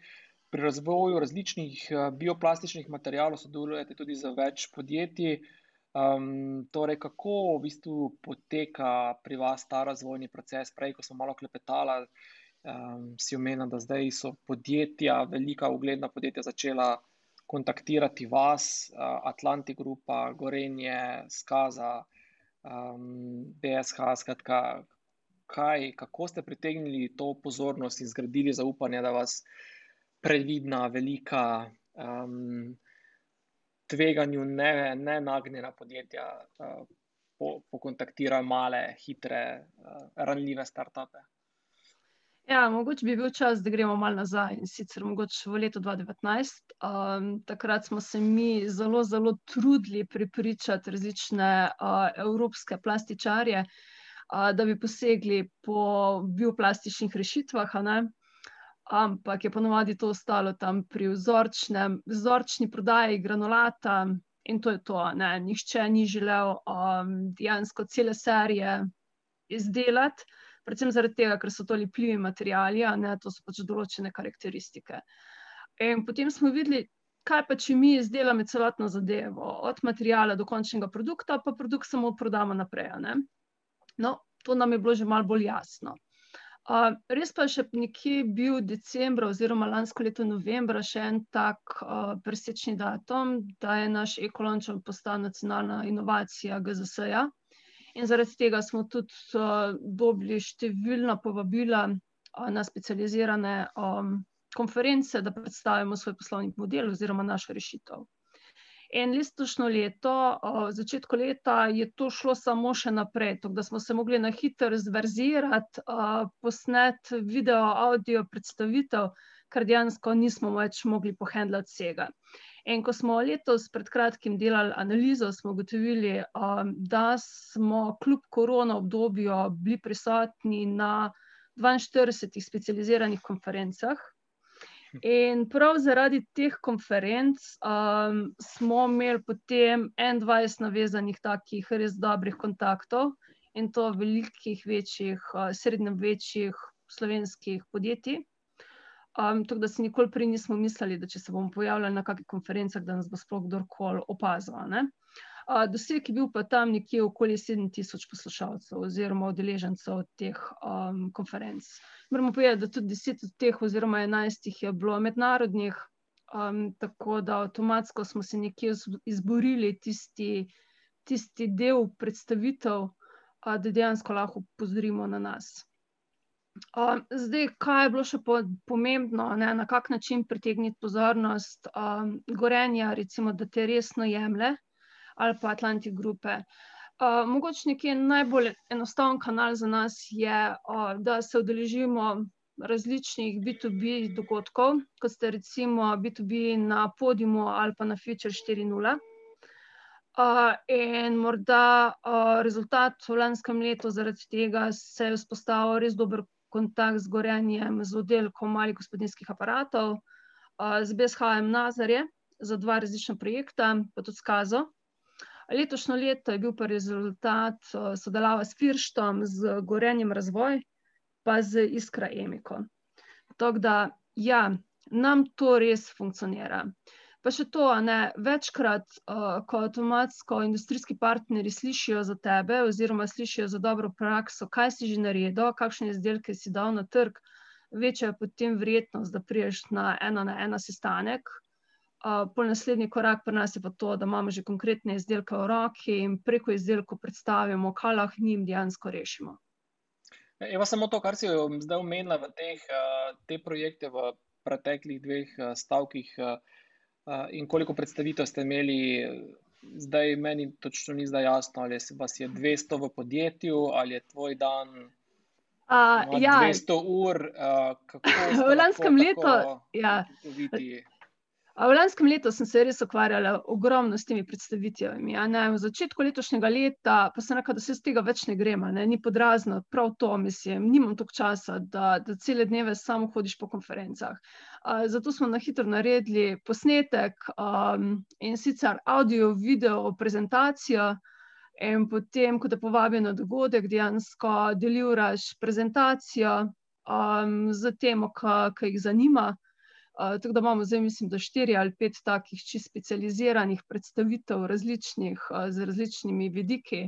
Pri razvoju različnih uh, bioplastičnih materijalov sodelujete tudi z več podjetij. Um, torej, kako v bistvu poteka pri vas ta razvojni proces? Prej, ko smo malo klepetali, um, si omenil, da zdaj so podjetja, velika ugledna podjetja, začela kontaktirati vas, uh, Atlantic Grupa, Gorenje, Skaza, um, BSH. Skratka, kaj, kako ste pritegnili to pozornost in zgradili zaupanje, da vas previdna, velika. Um, Tveganju ne, ne nagnjena podjetja, uh, pokontaktirajo male, hitre, uh, ranljive start-upe. Ja, mogoče bi bil čas, da gremo malo nazaj in sicer mogoče v letu 2019. Um, takrat smo se mi zelo, zelo trudili pripričati različne uh, evropske plastičarje, uh, da bi posegli po bioplastičnih rešitvah. Ampak je ponovadi to ostalo tam pri vzorčni prodaji granulata in to je to. Ne? Nihče ni želel um, dejansko cele serije izdelati predvsem zaradi tega, ker so to lepljivi materijali, ne to so pač določene karakteristike. In potem smo videli, kaj pa če mi izdelamo celotno zadevo, od materijala do končnega produkta, pa produkt samo prodamo naprej. No, to nam je bilo že malo bolj jasno. Uh, res pa je še nekje bil decembra, oziroma lansko leto novembra, še en tak uh, presečni datum, da je naš ekolončen postal nacionalna inovacija GZS-ja. In zaradi tega smo tudi uh, dobili številna povabila uh, na specializirane um, konference, da predstavimo svoj poslovni model oziroma našo rešitev. In letošnjo leto, v začetku leta, je to šlo samo še naprej, tako da smo se mogli na hitro zverzirati, posneti video, audio predstavitev, kar dejansko nismo več mogli pohendlati vsega. In ko smo letos pred kratkim delali analizo, smo ugotovili, da smo kljub korona obdobju bili prisotni na 42 specializiranih konferencah. In prav zaradi teh konferenc um, smo imeli potem 21 navezanih takih res dobrih kontaktov in to velikih, večjih, uh, srednjih, večjih slovenskih podjetij. Um, tako da si nikoli prej nismo mislili, da če se bomo pojavljali na kakšnih konferencah, da nas bo sploh kdorkoli opazil. Uh, doseg je bil pa tam nekje okoli 7000 poslušalcev oziroma udeležencev teh um, konferenc. Moramo povedati, da tudi 10 od teh, oziroma 11 jih je bilo mednarodnih, um, tako da avtomatsko smo se nekje izborili tisti, tisti del predstavitev, uh, da dejansko lahko pozorimo na nas. Um, zdaj, kaj je bilo še po, pomembno, ne, na kak način pritegniti pozornost um, Gorenja, recimo, da te resno jemlje, ali pa Atlantic Grupe. Uh, mogoče nekje najbolj enostaven kanal za nas je, uh, da se udeležimo različnih B2B dogodkov, kot ste recimo B2B na podiumu ali pa na Future 4.0. Uh, in morda uh, rezultat v lanskem letu zaradi tega se je vzpostavil res dober kontakt z gorenjem z oddelkom malih gospodinskih aparatov, z BSH-jem Nazarje za dva različna projekta, pa tudi skazo. Letošnjo leto je bil pa rezultat sodelava s Firštom, z gorenjem razvoj, pa z Iskra Emiko. Tako da, ja, nam to res funkcionira. Pa še to, ne, večkrat, uh, ko avtomatsko industrijski partnerji slišijo za tebe, oziroma slišijo za dobro prakso, kaj si že naredil, kakšne izdelke si dal na trg, večja je potem verjetnost, da priješ na ena na ena sestanek. Uh, pol naslednji korak pri nas je pa to, da imamo že konkretne izdelke v roki in preko izdelkov predstavimo, kaj lahko njim dejansko rešimo. Evo samo to, kar si zdaj omenila v teh, te projekte v preteklih dveh stavkih. In koliko predstavitev ste imeli, zdaj meni točno ni zdaj jasno, ali vas je 200 v podjetju, ali je tvoj dan. Uh, ja. 200 ur, uh, kako je to? V lanskem letu. Ja. V lanskem letu sem se res ukvarjala ogromno s temi predstavitvami. V začetku letošnjega leta pa sem rekla, da se z tega več ne gremo, ne? ni podrazno, prav to mislim, nimam toliko časa, da, da cele dneve samo hodiš po konferencah. Uh, zato smo na hitro naredili posnetek um, in sicer audio, video, prezentacijo. In potem, ko te povabijo na dogodek, dejansko deliraš prezentacijo um, z temo, ki jih zanima tako da imamo zdaj, mislim, da štiri ali pet takih čisto specializiranih predstavitev različnih, uh, z različnimi vidiki.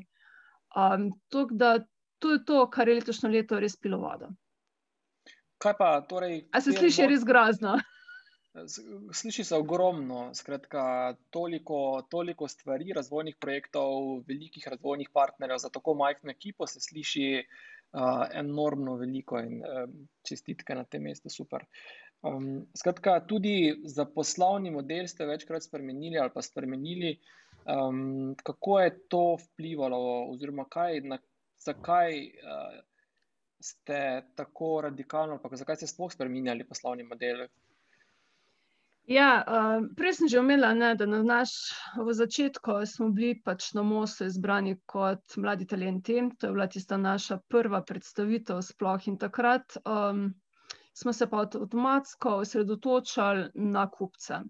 Um, da, to je to, kar je letošnje leto res pilo vodo. Kaj pa torej? A se sliši res grozno? Sliši se ogromno, skratka, toliko, toliko stvari, razvojnih projektov, velikih razvojnih partnerjev za tako majhno ekipo se sliši uh, enormno veliko in uh, čestitke na tem mestu, super. Um, skratka, tudi za poslovni model ste večkrat spremenili ali pa spremenili. Um, kako je to vplivalo, oziroma kaj, na, zakaj uh, ste tako radikalno, ali zakaj ste sploh spremenili poslovni model? Ja, uh, prej sem že omenila, ne, da na naš v začetku smo bili pač na MOSU izbrani kot mladi talenti. To je bila tista naša prva predstavitev sploh in takrat. Um, smo se pa avtomatsko osredotočali na kupce.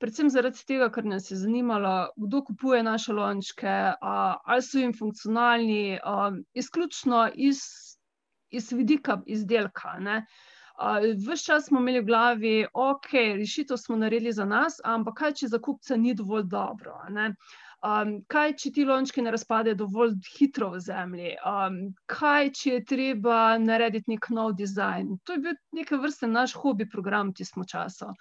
Predvsem zaradi tega, ker nas je zanimalo, kdo kupuje naše lončke, ali so jim funkcionalni, izključno iz, iz vidika izdelka. Ves čas smo imeli v glavi, ok, rešitev smo naredili za nas, ampak kaj, če za kupca ni dovolj dobro? Um, kaj, če ti lončki ne razpadejo dovolj hitro v zemlji? Um, kaj, če je treba narediti nek nov dizajn? To je bil neke vrste naš hobi program, ti smo časa.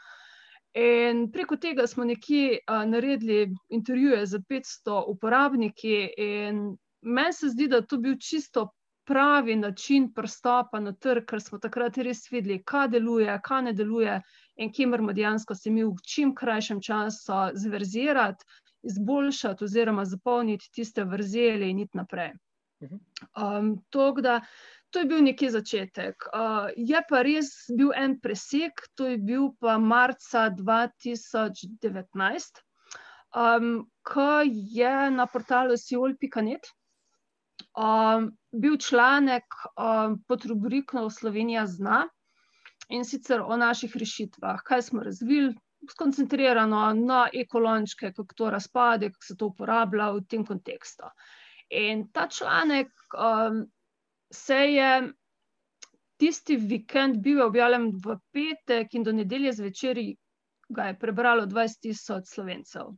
In preko tega smo nekje uh, naredili intervjuje z 500 uporabniki, in meni se zdi, da to bil čisto pravi način pristopa na trg, ker smo takrat res videli, kaj deluje, kaj ne deluje, in kje moramo dejansko se mi v čim krajšem času zverzirati izboljšati oziroma zapolniti tiste vrzeli in iti naprej. Um, da, to je bil neki začetek. Uh, je pa res bil en preseg, to je bil pa marca 2019, um, ko je na portalu siol.net um, bil članek um, pod rubriko Slovenija zna in sicer o naših rešitvah, kaj smo razvili, skoncentrirano na ekolončke, kako to razpade, kako se to uporablja v tem kontekstu. In ta članek um, se je tisti vikend bil objavljen v petek in do nedelje zvečer ga je prebralo 20 tisoč slovencev. (laughs)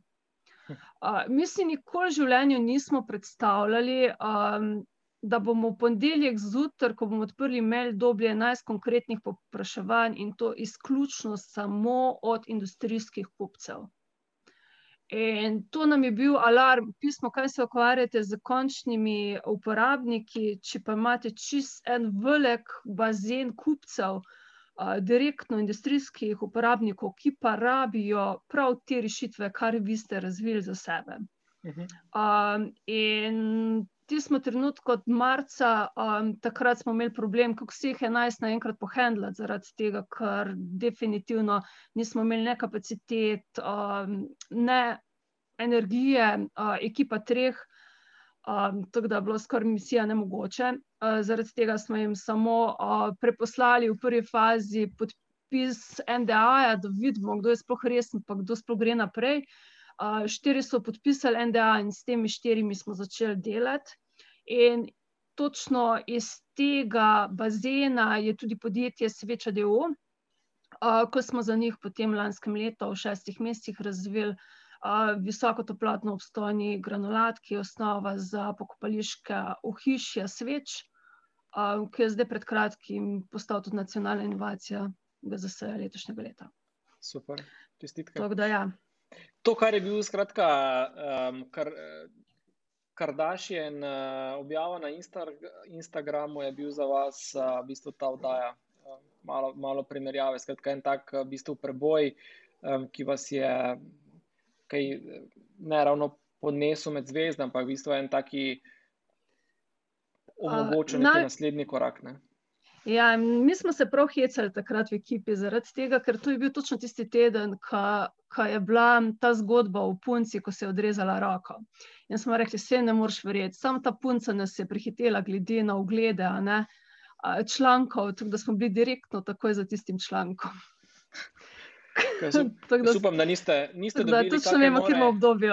Uh, mi si nikoli v življenju nismo predstavljali, um, da bomo v ponedeljek zjutraj, ko bomo odprli mail, dobili 11 konkretnih popraševanj in to izključno samo od industrijskih kupcev. In to nam je bil alarm, pismo, kaj se ukvarjate z končnimi uporabniki, če pa imate čist en velik bazen kupcev, uh, direktno industrijskih uporabnikov, ki pa rabijo prav te rešitve, kar vi ste razvili za sebe. Uh -huh. um, in tistem trenutku od marca, um, takrat smo imeli problem, kako vseh 11 naenkrat pohendlati, zaradi tega, ker definitivno nismo imeli ne kapacitet, um, ne energije, uh, ekipa treh, um, tako da je bilo skoraj misija nemogoče. Uh, zaradi tega smo jim samo uh, preposlali v prvi fazi podpis NDA, da vidimo, kdo je sploh resen, pa kdo sploh gre naprej. Uh, štiri so podpisali NDA in s temi štirimi smo začeli delati. In točno iz tega bazena je tudi podjetje Sveča DO, ko smo za njih potem lanskem letu, v šestih mesecih, razvili visokotoplotno obstojni granulat, ki je osnova za pokopališke ohišja sveč, ki je zdaj pred kratkim postal tudi nacionalna inovacija GZS letošnjega leta. Super, čestitke. Ja. To, kar je bil skratka, um, kar, Kardashian uh, objava na Insta, Instagramu, je bil za vas uh, v bistvu ta oddaja. Uh, malo, malo primerjave, skratka, en tak v bistvu preboj, um, ki vas je kaj, ne ravno podnesel med zvezdami, ampak v bistvu en taki omogočen uh, naj... naslednji korak. Ne? Ja, mi smo se prav hecali takrat v ekipi zaradi tega, ker to je bil točno tisti teden, ko je bila ta zgodba o punci, ko se je odrezala roko. In smo rekli, vse ne moreš verjeti, samo ta punca nas je prehitela, glede na uglede ne, člankov, tako da smo bili direktno takoj za tistim člankom. (laughs) Upam, da niste, niste dobili tako zelo. Vemo, kje imamo obdobje.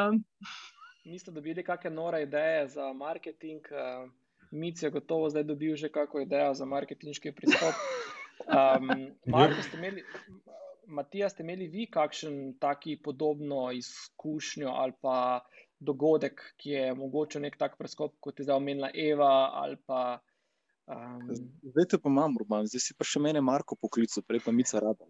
Niste dobili kakšne nore ideje za marketing. Uh, Mic je gotovo zdaj dobil že kakšno idejo za marketinški pristop. Um, Marko, ste imeli, Matija, ste imeli vi kakšen taki podobno izkušnjo ali pa dogodek, ki je mogoče nek tak preskop, kot je zdaj omenila Eva ali pa. Um... Zdaj te pa imam, Urban, zdaj si pa še mene Marko poklical, prej pa Mica rada.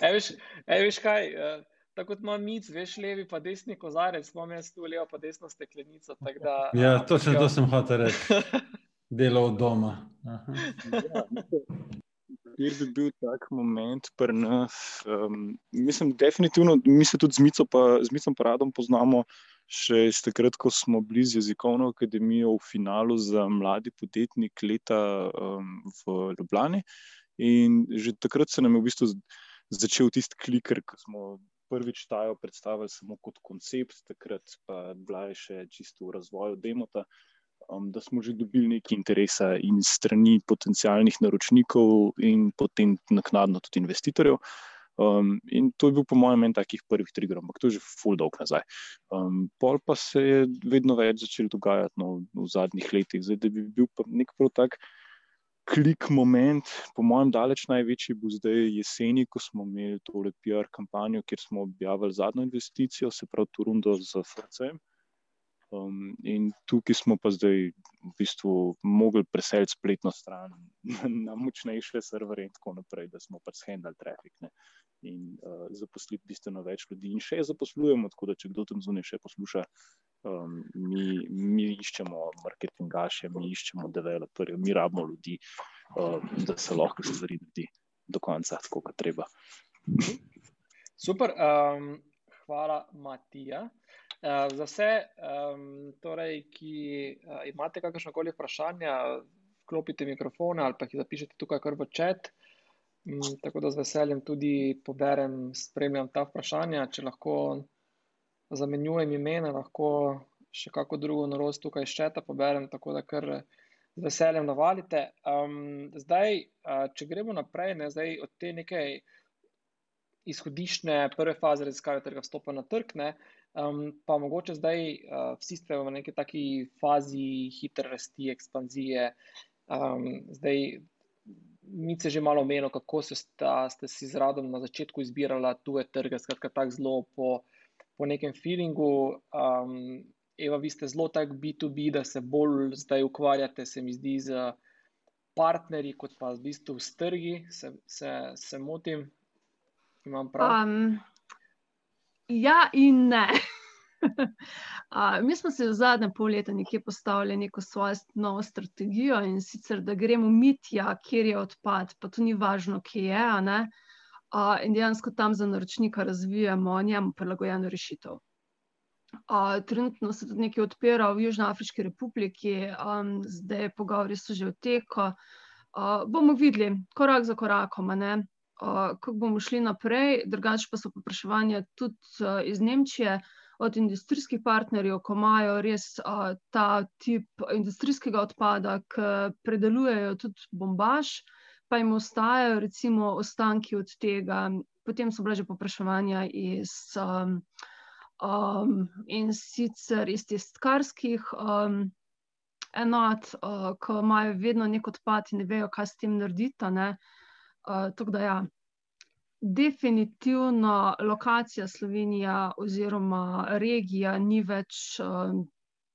e, veš, e, veš kaj? Uh, tako kot ima mic, veš, levi pa desni kozarec, imam jaz tu levo pa desno steklenico. Da, (laughs) ja, točno to sem hotel reči. (laughs) Delo od doma. Kjer bi bil tak moment pri nas? Um, mislim, definitivno, mi se tudi z Micom pa, Paradom poznamo še iz takrat, ko smo bili z jezikovno akademijo v finalu za mladi podjetnik leta um, v Ljubljani. In že takrat se nam je v bistvu začel tisti kliker, ko smo prvič tajo predstavili samo kot koncept, takrat pa bila je še čisto v razvoju demota, um, da smo že dobili nekaj interesa in strani potencijalnih naročnikov in potem naknadno tudi investitorjev. Um, in to je bil, po mojem, en takih prvih triggerov, ampak to je že full dolg nazaj. Um, pol pa se je vedno več začelo dogajati no, v zadnjih letih, zdaj da bi bil pa nek prav tak klik moment, po mojem, daleč največji bo zdaj jeseni, ko smo imeli tole PR kampanjo, kjer smo objavili zadnjo investicijo, se pravi Turundo z FCM. Um, in tukaj smo pa zdaj v bistvu mogli preseliti spletno stran (laughs) na močnejše serverje in tako naprej, da smo pač handali trafik ne? in uh, zaposlili bistveno več ljudi. In še zaposlujemo, tako da če kdo tam zunaj še posluša, um, mi, mi iščemo marketingaše, mi iščemo developerje, mi rabimo ljudi, um, da se lahko stvari naredi do konca, tako kot treba. Super, um, hvala, Matija. Uh, za vse, um, torej, ki uh, imate kakršno koli vprašanje, vklopite mikrofone ali pa jih zapišete tukaj, kar v čat. Um, tako da z veseljem tudi poberem, spremljam ta vprašanja. Če lahko zamenjujem imena, lahko še kako drugo norost tukaj ščeta poberem, tako da kar z veseljem navalite. Um, zdaj, če gremo naprej, ne, zdaj od te neke izhodišne prve faze raziskave trga vstopa na trg, ne, um, pa mogoče zdaj uh, vsi ste v neki taki fazi hitre rasti, ekspanzije. Um, zdaj, Mi se že malo omenilo, kako sta, ste si z radom na začetku izbirali tuje trge, skratka, tako zelo po, po nekem feelingu. Um, Eva, vi ste zelo tak B2B, da se bolj zdaj ukvarjate, se mi zdi, z partnerji, kot pa v bistvu s trgi. Se, se, se motim, imam prav. Um, ja, in ne. (laughs) uh, mi smo se v zadnjem pol leta nekje postavili neko svojo novo strategijo in sicer, da gremo mitja, kjer je odpad, pa to ni važno, kje je. Uh, in dejansko tam za naročnika razvijamo njemu prilagojeno rešitev. Uh, trenutno se tudi nekaj odpira v Južnoafriški republiki, um, zdaj pogovori so že v teku. Uh, bomo videli, korak za korakom, uh, kako bomo šli naprej. Drugače pa so popraševanja tudi uh, iz Nemčije, od industrijskih partnerjev, ko imajo res uh, ta tip industrijskega odpada, ki predelujejo tudi bombaž, pa jim ostajajo recimo ostanki od tega. Potem so bila že popraševanja iz. Um, um, in sicer iz tiskarskih um, enot, uh, ko imajo vedno nek odpad in ne vejo, kaj s tem narediti. Uh, da, ja. definitivno lokacija Slovenija oziroma regija ni več uh,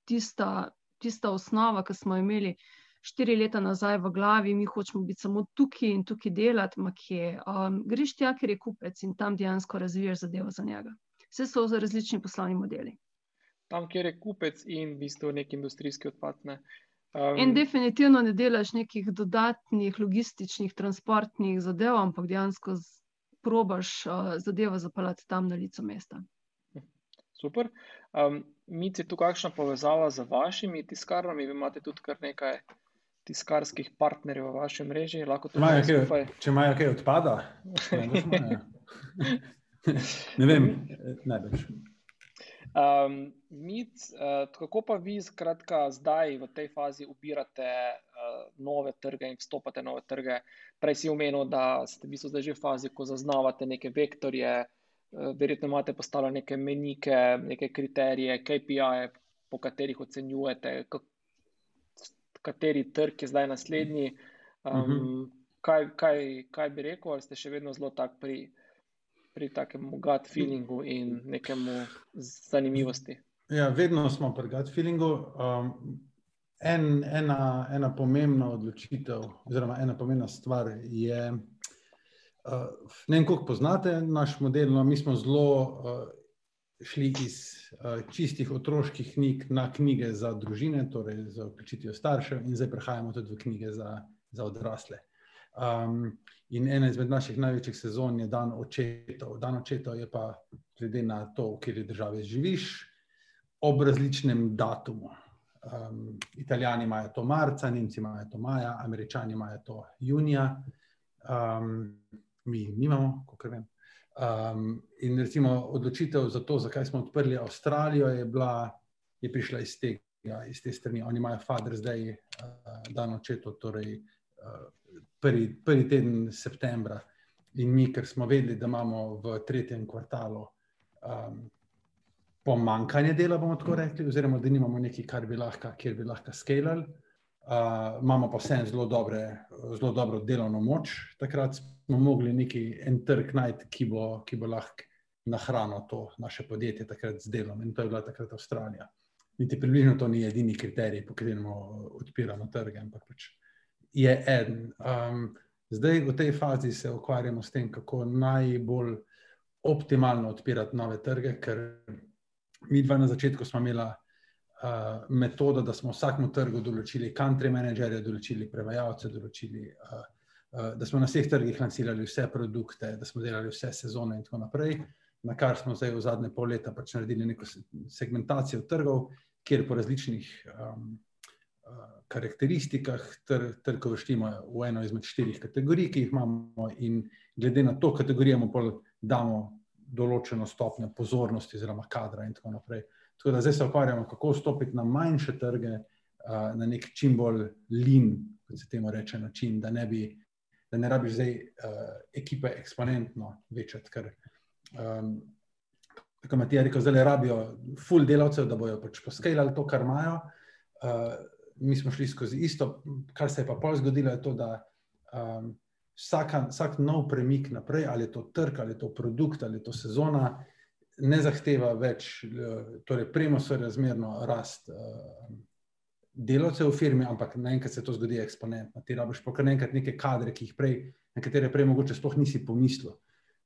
tista, tista osnova, ki smo imeli štiri leta nazaj v glavi, mi hočemo biti samo tukaj in tukaj delati, ma kje. Um, greš tja, ker je kupec in tam dejansko razviješ zadevo za njega. Vse so za različni poslovni modeli. Tam, kjer je kupec in v bistvu nek industrijski odpad. Ne? Um, in definitivno ne delaš nekih dodatnih logističnih, transportnih zadev, ampak dejansko probaš uh, zadevo zapeljati tam na licu mesta. Super. Um, Mi je tu kakšna povezava z vašimi tiskarnami? Vi imate tudi kar nekaj tiskarskih partnerjev v vaši mreži. Imajo kaj, če imajo kaj odpada? ne (laughs) vem, največ. Um, mit, uh, kako pa vi, skratka, zdaj v tej fazi ubirate uh, nove trge in vstopate v nove trge? Prej si omenil, da ste v bistvu zdaj že v fazi, ko zaznavate neke vektorje, uh, verjetno imate postavljene neke menike, neke kriterije, KPI-je, po katerih ocenjujete, kateri trg je zdaj naslednji. Um, uh -huh. kaj, kaj, kaj bi rekel, ali ste še vedno zelo tak pri pri takem gut feelingu in nekemu zanimivosti. Ja, vedno smo pri gut feelingu. Um, en, ena, ena pomembna odločitev, oziroma ena pomembna stvar je, uh, ne vem, kako poznate naš model. No, mi smo zelo uh, šli iz uh, čistih otroških knjig na knjige za družine, torej za vključitev staršev, in zdaj prehajamo tudi v knjige za, za odrasle. Um, in ena izmed naših največjih sezon je dan očetov. Dan očetov je pa, glede na to, v kateri državi živiš, ob različnem datumu. Um, Italijani imajo to marca, Nemci imajo to maja, Američani imajo to junija, um, mi nimamo, kot vem. Um, in recimo odločitev za to, zakaj smo odprli Avstralijo, je, bila, je prišla iz, tega, iz te strani. Oni imajo Father's Day, uh, dan očetov, torej uh, prvi, prvi teden septembra, in mi, ker smo vedeli, da imamo v tretjem kvartalu um, pomankanje dela, bomo tako rekli, oziroma da nimamo nekaj, kar bi lahko, kjer bi lahko skalali. Uh, imamo pa vseeno zelo, zelo dobro delovno moč. Takrat smo mogli neki en trg najti, ki bo, ki bo lahko nahranil to naše podjetje takrat z delom. In to je bila takrat Avstralija. Niti približno to ni edini kriterij, po katerem odpiramo trge, ampak pač je en. Um, zdaj v tej fazi se ukvarjamo s tem, kako najbolj optimalno odpirati nove trge, ker mi dva na začetku smo imeli uh, metodo, da smo vsakmu trgu določili country managerje, določili prevajalce, določili. Uh, Da smo na vseh trgih lansirali vse produkte, da smo delali vse sezone, in tako naprej, na kar smo zdaj v zadnje pol leta pač naredili neko segmentacijo trgov, kjer po različnih um, karakteristikah trga vrštimo v eno izmed štirih kategorij, ki jih imamo, in glede na to kategorijo mu damo določeno stopnjo pozornosti, oziroma kadra, in tako naprej. Tako da zdaj se ukvarjamo, kako vstopiti na manjše trge, na nek čim bolj lin, kot se temu reče, način, da ne, bi, da ne rabiš zdaj ekipe eksponentno večati. Ker, um, Kot Matija je rekel, zdaj rabijo full delavcev, da bojo pač poskalali to, kar imajo. Uh, mi smo šli skozi isto, kar se je pa pol zgodilo, je to, da um, vsaka, vsak nov premik naprej, ali je to trg, ali je to produkt, ali je to sezona, ne zahteva več, torej premo so razmerno rast uh, delavcev v firmi, ampak naenkrat se to zgodi eksponentno. Ti rabiš pa kar nekaj neke kadre, ki jih prej, na katere prej mogoče sploh nisi pomislil.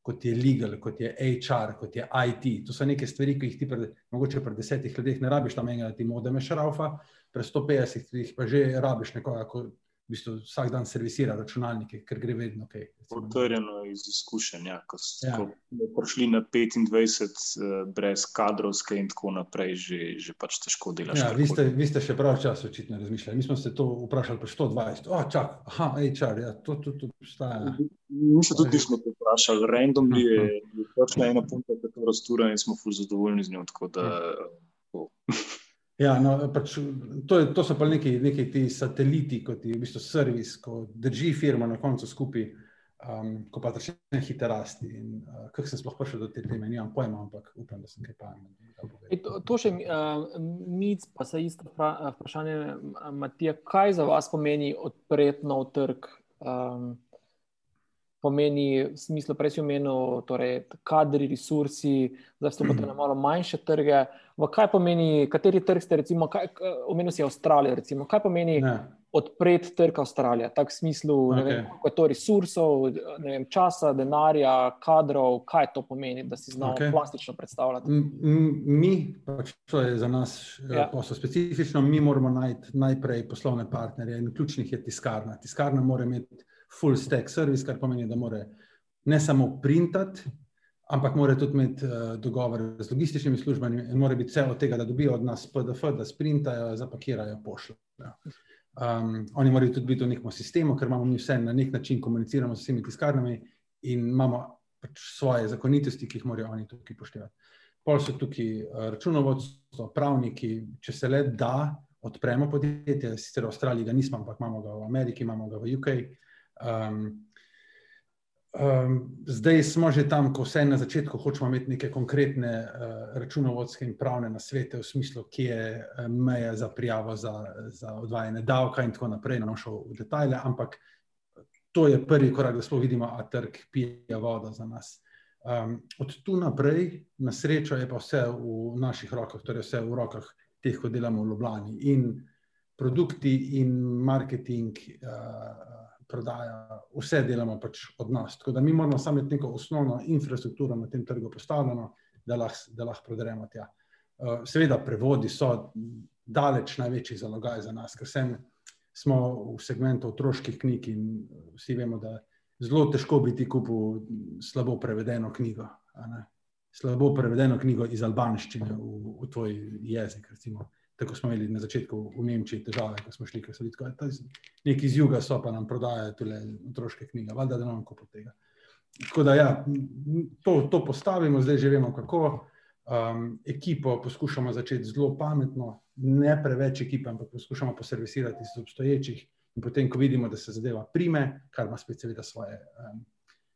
Kot je legal, kot je HR, kot je IT. To so neke stvari, ki jih ti, pred, mogoče pred desetih letih, ne rabiš tam enega, da ti modeme šraufa, pred 150 letih pa že rabiš nekoga, ki v bistvu vsak dan servisira računalnike, ker gre vedno kaj. Potrjeno iz izkušenj, ja, ko smo ja. prišli na 25 uh, brez kadrovske in tako naprej, že, že pač težko delaš. Ja, vi, ste, vi ste še prav čas očitno razmišljali. Mi smo se to vprašali pri 120. Oh, čak, aha, HR, ja, to tudi obstaja. Mi se tudi nismo to vprašali, random je, točno ena punta, katero stura in smo ful zadovoljni z njo. Tako da, uh, (laughs) Ja, no, pač to, to so pa neki, neki ti sateliti, kot je v bistvu servis, ko drži firma na koncu skupaj, um, ko pa začne hitro rasti. Uh, Kako sem sploh prišel do te teme, nimam pojma, ampak upam, da sem kaj pametno. To, to še uh, mic, pa se isto vprašanje, Matija, kaj za vas pomeni odpreti nov trg? Um, pomeni v smislu, prej si omenil, torej kadri, resursi, zdaj vstopate na malo manjše trge. V kaj pomeni, kateri trg ste, recimo, kaj, omenil si Avstralijo, recimo, kaj pomeni ne. odpreti trg Avstralije, tak v smislu, okay. vem, koliko je to resursov, vem, časa, denarja, kadrov, kaj to pomeni, da si znal okay. plastično predstavljati. Mi, pač to je za nas eh, ja. poslo specifično, mi moramo najti najprej poslovne partnerje in ključnih je tiskarna. Tiskarna mora imeti full stack service, kar pomeni, da mora ne samo printati, ampak mora tudi imeti uh, dogovor z logističnimi službami in mora biti vse od tega, da dobijo od nas PDF, da sprintajo, zapakirajo, pošljajo. Um, oni morajo tudi biti v nekem sistemu, ker imamo mi vse na nek način komuniciramo s vsemi tiskarnami in imamo pač svoje zakonitosti, ki jih morajo oni tukaj poštevati. Pol so tukaj uh, računovodstvo, pravniki, če se le da, odpremo podjetje, sicer v Avstraliji ga nismo, ampak imamo ga v Ameriki, imamo ga v UK. Um, um, zdaj smo že tam, ko vse na začetku hočemo imeti neke konkretne uh, računovodske in pravne nasvete, v smislu, kje je uh, meja za prijavo za, za odvajanje davka in tako naprej. Ne bom šel v detajle, ampak to je prvi korak, da smo vidimo, a trg pije vodo za nas. Um, od tu naprej, na srečo, je pa vse v naših rokah, torej vse v rokah teh, ko delamo v Ljubljani. In produkti, in marketing, uh, prodaja, vse delamo pač od nas. Tako da mi moramo samo imeti neko osnovno infrastrukturo na tem trgu postavljeno, da lahko lah prodremo tja. Uh, seveda, prevodi so daleč največji zalogaj za nas, ker sem, smo v segmentu otroških knjig in vsi vemo, da zelo težko biti kupil slabo prevedeno knjigo. Slabo prevedeno knjigo iz albanščine v, v tvoj jezik. Recimo tako smo imeli na začetku v Nemčiji težave, ko smo šli, ker so bili tako, neki iz juga so pa nam prodajajo tole otroške knjige, valjda, da nam kupo tega. Tako da ja, to, to postavimo, zdaj že vemo kako. Um, ekipo poskušamo začeti zelo pametno, ne preveč ekipe, ampak poskušamo poservisirati iz obstoječih. In potem, ko vidimo, da se zadeva prime, kar ima spet seveda svoje um,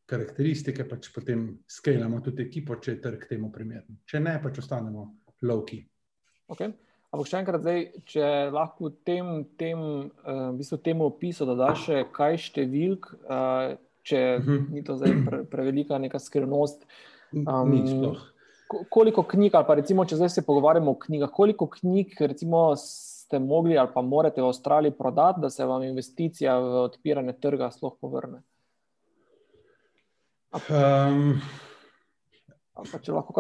karakteristike, pač potem skalamo tudi ekipo, če je trg temu primeren. Če ne, pač ostanemo low-key. Okay. Ampak še enkrat, zdaj, če lahko tem, tem, uh, v bistvu temu opisu dodaš še kaj številk, uh, če uh mhm. -huh. ni to zdaj pre, prevelika neka skrivnost. Um, ni sploh. Koliko knjig, ali pa recimo, če zdaj se pogovarjamo o knjigah, koliko knjig recimo, ste mogli ali pa morate v Avstraliji prodati, da se vam investicija v odpiranje trga sploh povrne? Um,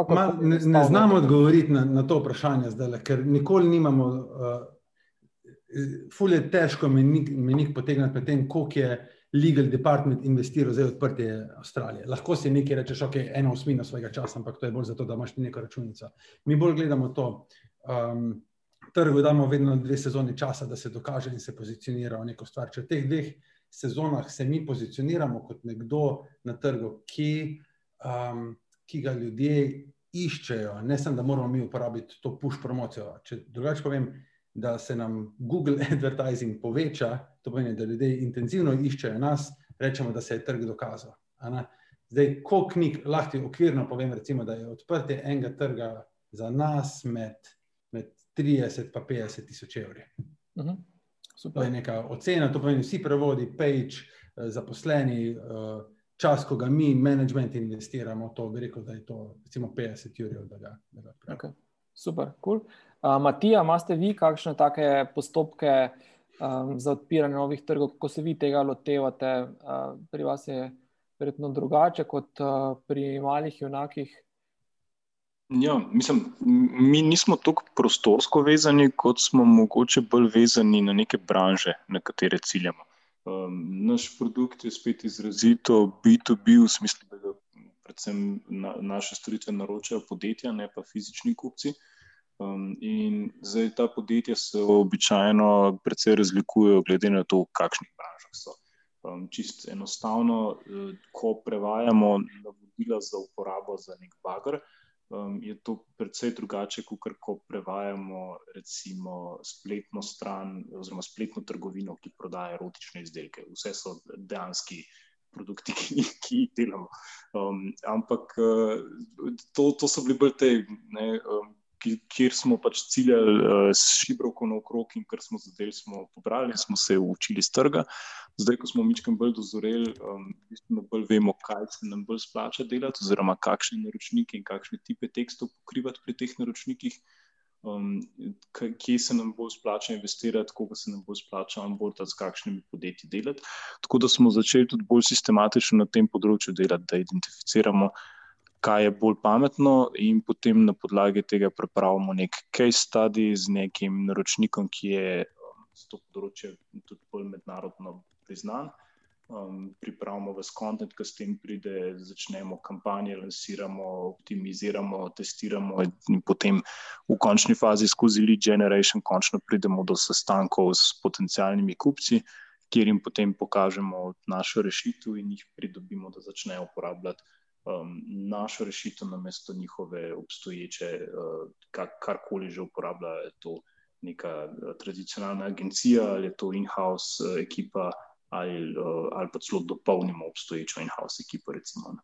Ma, ne, ne znamo odgovoriti na, na to vprašanje, zdaj, ker nikoli nimamo, uh, fulj je težko meni potegniti pred tem, koliko je legal department investiral za odprtje Avstralije. Lahko si nekaj rečeš, ok, eno osmino svojega časa, ampak to je bolj zato, da imaš neko računico. Mi bolj gledamo to. Um, Trgu damo vedno dve sezoni časa, da se dokaže in se pozicionira v neko stvar. Če v teh dveh sezonah se mi pozicioniramo kot nekdo na trgu, ki um, ki ga ljudje iščejo, ne samo, da moramo mi uporabiti to push promocijo. Če drugače povem, da se nam Google (laughs) advertising poveča, to pomeni, da ljudje intenzivno iščejo nas, rečemo, da se je trg dokazal. Zdaj, ko knjig lahko okvirno povem, recimo, da je odprtje enega trga za nas med, med 30 in 50 tisoč evri. Uh. -huh. To je neka ocena, to pomeni vsi prevodi, page, eh, zaposleni. Uh, čas, ko ga mi, management, investiramo, to bi rekel, da je to recimo 50 ur, da ga preberemo. Okay. Super, kul. Cool. Uh, Matija, imate vi kakšne take postopke um, za odpiranje novih trgov, kako se vi tega lotevate? Uh, pri vas je verjetno drugače kot uh, pri malih junakih. Ja, mislim, mi nismo tako prostorsko vezani, kot smo mogoče bolj vezani na neke branže, na katere ciljamo. Um, naš produkt je spet izrazito B2B, v smislu, da ga predvsem na, naše storitve naročajo podjetja, ne pa fizični kupci. Um, in zdaj ta podjetja se običajno precej razlikujejo, glede na to, v kakšnih branžah so. Um, čist enostavno, eh, ko prevajamo navodila za uporabo za nek bagr um, je to precej drugače, kot ko prevajamo recimo spletno stran oziroma spletno trgovino, ki prodaja erotične izdelke. Vse so dejanski produkti, (laughs) ki, ki jih delamo. Um, ampak uh, to, to so bili bolj te ne, um, kjer smo pač ciljali uh, s šibrovko na okrog in kar smo zadeli, smo pobrali in smo se učili z trga. Zdaj, ko smo mičkam bolj dozoreli, um, bolj vemo, kaj se nam bolj splača delati, oziroma kakšne naročnike in kakšne tipe tekstov pokrivati pri teh naročnikih. Um, kje se nam bo splačalo investirati, koga se nam bo splačalo onboardati, s kakšnimi podjetji delati. Tako da smo začeli tudi bolj sistematično na tem področju delati, da identificiramo, kaj je bolj pametno, in potem na podlagi tega pripravimo nek case study z nekim naročnikom, ki je um, za to področje tudi bolj mednarodno priznan. Um, pripravimo vas kontent, ki s tem pride, začnemo kampanje, lansiramo, optimiziramo, testiramo, in potem v končni fazi skozi lead generation, končno pridemo do sestankov s potencijalnimi kupci, kjer jim potem pokažemo našo rešitev in jih pridobimo, da začnejo uporabljati um, našo rešitev na mesto njihove obstoječe, uh, kar, karkoli že uporablja, je to neka uh, tradicionalna agencija ali je to in-house uh, ekipa, ali, uh, ali pa celo dopolnimo obstoječo in-house ekipo. Recimo,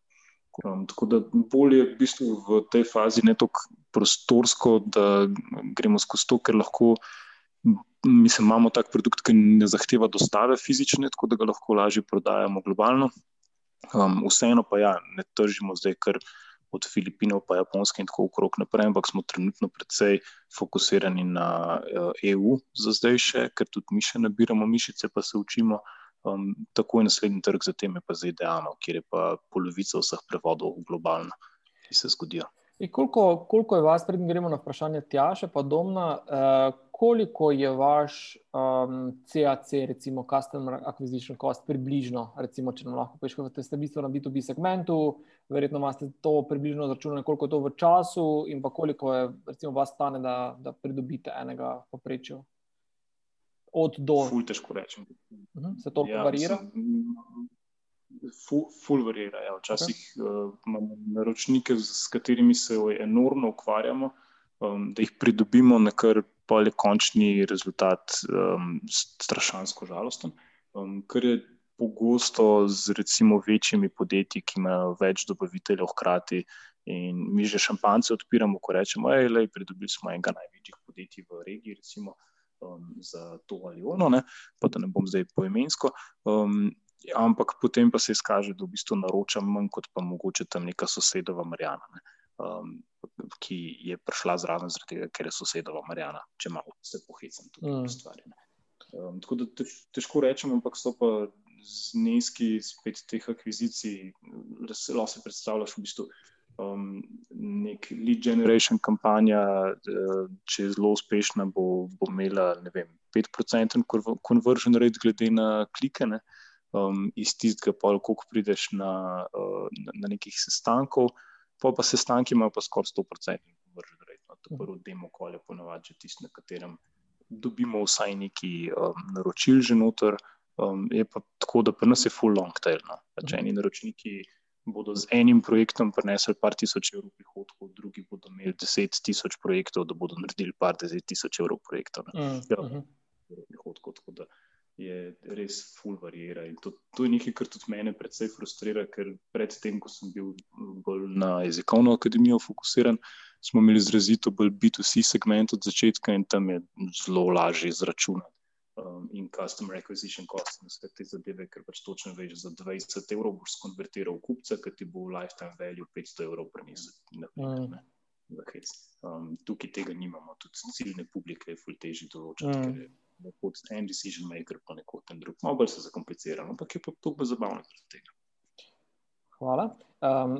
um, tako da bolje je v, bistvu v tej fazi ne toliko prostorsko, da gremo skozi to, ker lahko. Mislim, imamo tak produkt, ki ne zahteva dostave fizične, tako da ga lahko lažje prodajamo globalno. Um, vseeno pa ja, ne tržimo zdaj kar od Filipinov, pa Japonske in tako okrog naprej, ampak smo trenutno predvsej fokusirani na uh, EU za zdaj še, ker tudi mi še nabiramo mišice, pa se učimo. Um, tako je naslednji trg za tem, pa zdaj dejano, kjer je pa polovica vseh prevodov globalno, ki se zgodijo. In koliko, koliko je vas, predtem gremo na vprašanje Tjaša, pa domna, eh, koliko je vaš um, CAC, recimo Customer Acquisition Cost, približno, recimo, če nam lahko poješ, kot ste v bistvu na B2B segmentu, verjetno imate to približno zračunano, koliko je to v času in pa koliko je, recimo, vas stane, da, da pridobite enega poprečja. Od do. Ful, težko rečem. Uh mhm, -huh, se to ja, varira? Sem, ful, ful varira. Ja. Včasih okay. uh, imamo naročnike, s katerimi se enormno ukvarjamo, um, da jih pridobimo, na kar pa je končni rezultat um, strašansko žalosten. Um, ker je pogosto z recimo večjimi podjetji, ki imajo več dobaviteljev hkrati. In mi že šampance odpiramo, ko rečemo, da je pridobili smo enega največjih podjetij v regiji, recimo um, za to ali ono, ne? pa da ne bom zdaj poimensko. Um, ampak potem pa se izkaže, da v bistvu naročam manj kot pa mogoče tam neka sosedova Marijana, ne, um, ki je prišla zraven zaradi tega, ker je sosedova Marijana, če malo se pohecam tudi mm. stvari. Um, tako da težko rečem, ampak so pa zneski spet teh akvizicij, lahko predstavljaš v bistvu. Um, nek lead generation kampanja, če je zelo uspešna, bo, bo imela vem, 5% conversion rate, glede na klike. Ne? um, iz tistega, koliko prideš na, uh, na, na nekih sestankov, pa pa sestanki imajo pa skoraj 100% vržen red. No, to prvo demo okolje ponovadi je tisto, na katerem dobimo vsaj neki um, naročil že noter. Um, je pa tako, da pri nas je full long tail. No. Če eni naročniki bodo z enim projektom prinesli par tisoč evrov prihodkov, drugi bodo imeli deset tisoč projektov, da bodo naredili par deset tisoč evrov projektov. Mm, ja, uh -huh. prihodkov, tako da je res full varira. In to, to je nekaj, kar tudi mene predvsej frustrira, ker predtem, ko sem bil bolj na jezikovno akademijo fokusiran, smo imeli izrazito bolj B2C segment od začetka in tam je zelo lažje izračunati. Um, in customer acquisition cost, in vse te zadeve, ker pač točno veš, za 20 evrov boš konvertiral kupca, ki ti bo v lifetime value 500 evrov prenesel. Mm. Um, tukaj tega nimamo, tudi ciljne publike je fulj težje določiti. Mm kot en decision maker, pa neko ten drug. Malo bolj se zakompliciramo, ampak je pa to bolj zabavno zaradi tega. Hvala. Um,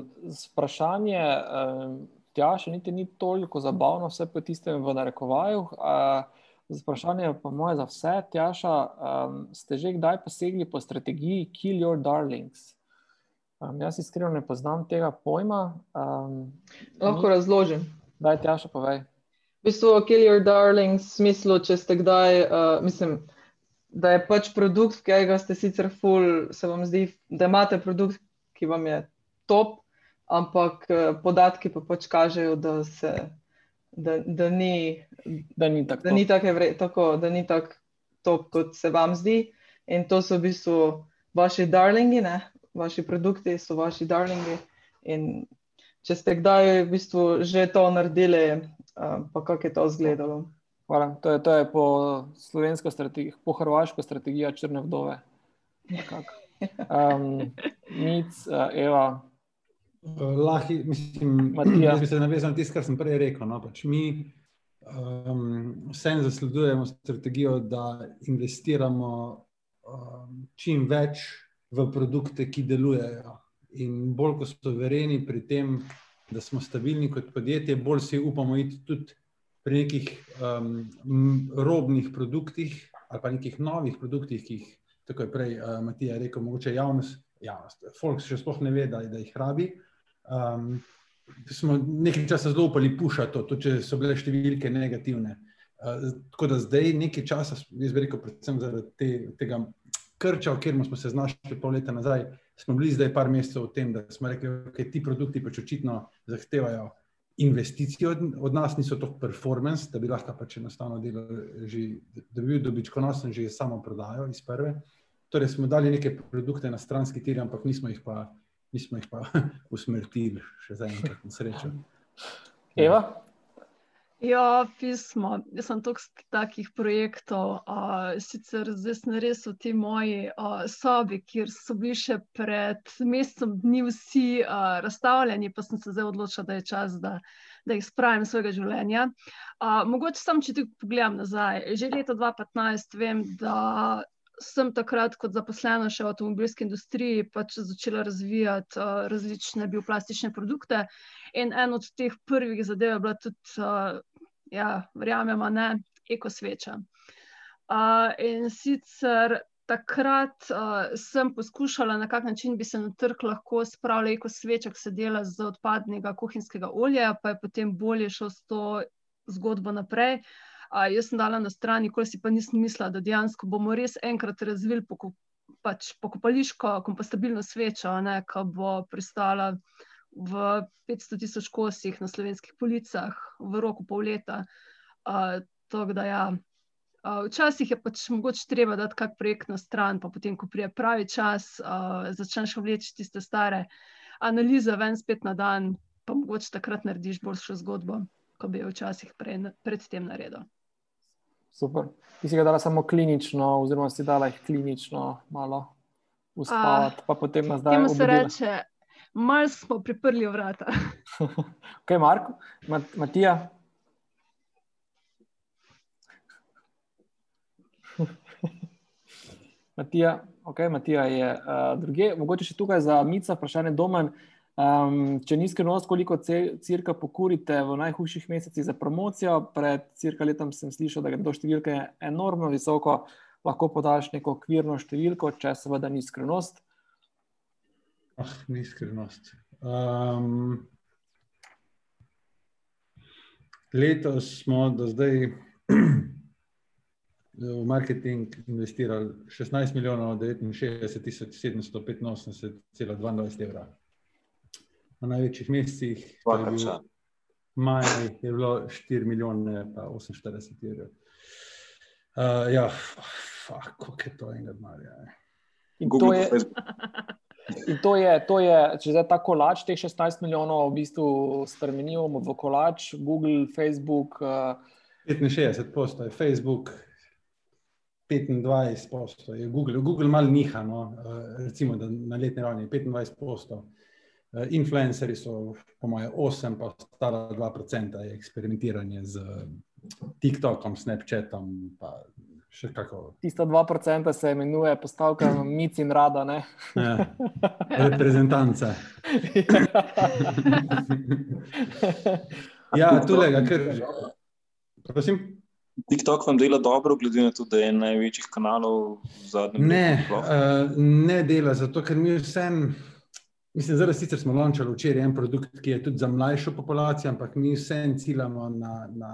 vprašanje, um, tja še niti ni toliko zabavno, vse po tistem v narekovaju. Uh, vprašanje pa moje za vse, Tjaša, um, ste že kdaj posegli po strategiji Kill Your Darlings? Um, jaz iskreno ne poznam tega pojma. Um, Lahko ni... razložim. Daj, Tjaša, povej bistvu, kill your darling, smislu, če ste kdaj, uh, mislim, da je pač produkt, ki ga ste sicer full, se vam zdi, da imate produkt, ki vam je top, ampak uh, podatki pa pač kažejo, da se. Da, da ni, da ni tako, da ni tako, vre, tako, da ni tako top, kot se vam zdi. In to so v bistvu vaši darlingi, ne? vaši produkti so vaši darlingi. In če ste kdaj v bistvu že to naredili, pa kako je to izgledalo. Hvala. To je, to je po slovensko strategijo, po hrvaško strategijo črne vdove. Um, Mic, uh, Eva. Lahi, mislim, jaz bi se navezal na tisto, kar sem prej rekel. No, pač mi um, vsem zasledujemo strategijo, da investiramo um, čim več v produkte, ki delujejo. In bolj, ko smo verjeni pri tem, da smo stabilni kot podjetje, bolj si upamo iti tudi pri nekih um, robnih produktih ali pa nekih novih produktih, ki jih, tako je prej uh, Matija rekel, mogoče javnost, javnost, folk še sploh ne ve, da, da jih rabi. Um, smo nekaj časa zelo upali pušati tudi če so bile številke negativne. Uh, tako da zdaj nekaj časa, jaz bi rekel, predvsem zaradi te, tega krča, v katerem smo se znašli pol leta nazaj, smo bili zdaj par mesecev v tem, da smo rekli, da okay, ti produkti pač očitno zahtevajo investicije od, od nas, niso to performance, da bi lahko pač enostavno delali, da bi bil dobičkonosen že samo prodajo iz prve. Torej smo dali neke produkte na stranski tir, ampak nismo jih pa nismo jih pa (laughs) usmrtili, še za enkrat, na srečo. Eva? Ja, pismo. Jaz sem toliko takih projektov. Uh, sicer zdaj sem res v tej moji uh, sobi, kjer so bili še pred mesecem dni vsi uh, razstavljeni, pa sem se zdaj odločila, da je čas, da, da jih spravim svojega življenja. Uh, mogoče sam, če ti pogledam nazaj, že leta 2015 vem, da sem takrat kot zaposlena še v avtomobilski industriji pač začela razvijati uh, različne bioplastične produkte. In en od teh prvih zadev je bila tudi, uh, ja, verjamem, ne, ekosveča. Uh, in sicer takrat uh, sem poskušala, na kak način bi se na trg lahko spravila ekosveča, ki se dela z odpadnega kuhinjskega olja, pa je potem bolje šel s to zgodbo naprej. Uh, A, jaz sem dala na stran, nikoli si pa nisem mislila, da dejansko bomo res enkrat razvili poko, pač pokopališko kompostabilno svečo, ki bo pristala v 500 tisoč kosih na slovenskih policah v roku pol leta. A, to, da, ja. A, včasih je pač mogoče treba dati kak projekt na stran, pa potem, ko prije pravi čas, a, začneš vleči tiste stare analize ven spet na dan, pa mogoče takrat narediš boljšo zgodbo, kot bi jo včasih prej, predtem naredil. Super. Ti si ga dala samo klinično, oziroma si dala jih klinično, malo uspavati, pa potem nas daje. Temu se reče, malo smo priprli vrata. (laughs) Kaj, Marko, Mat Matija? (laughs) Matija, okay, Matija je uh, druge. Mogoče še tukaj za Mica, vprašanje domen. Um, če ni skrivnost, koliko cirka pokurite v najhujših mesecih za promocijo, pred cirka letom sem slišal, da je do številke enormno visoko, lahko podaš neko okvirno številko, če seveda ni skrivnost. Ah, ni skrivnost. Um, letos smo do zdaj (clears throat) v marketing investirali 16 milijonov 69 tisoč 785,22 evra na največjih mesecih. Maj je bilo 4 milijone, pa 48 evrov. Uh, ja, kako je to enega denarja. In to je. (laughs) In to je, to je, če zdaj ta kolač, teh 16 milijonov, v bistvu spremenimo v kolač, Google, Facebook. Uh... 65 posto je Facebook, 25 posto je Google. Google malo niha, no, uh, recimo na letni ravni 25 posto. Eh, influencerji so, po mojem, 8, pa stara 2% je eksperimentiranje z TikTokom, Snapchatom. Še kako. Tisto 2% se imenuje postavka (clears throat) Mici in Rada. Ja, (laughs) reprezentance. ja, tudi ga, ker. Prosim. TikTok vam dela dobro, glede na to, da je en največjih kanalov v zadnjem času? Ne, uh, ne dela, zato ker mi vsem. Mislim, zdaj sicer smo launčali včeraj en produkt, ki je tudi za mlajšo populacijo, ampak mi vse ciljamo na, na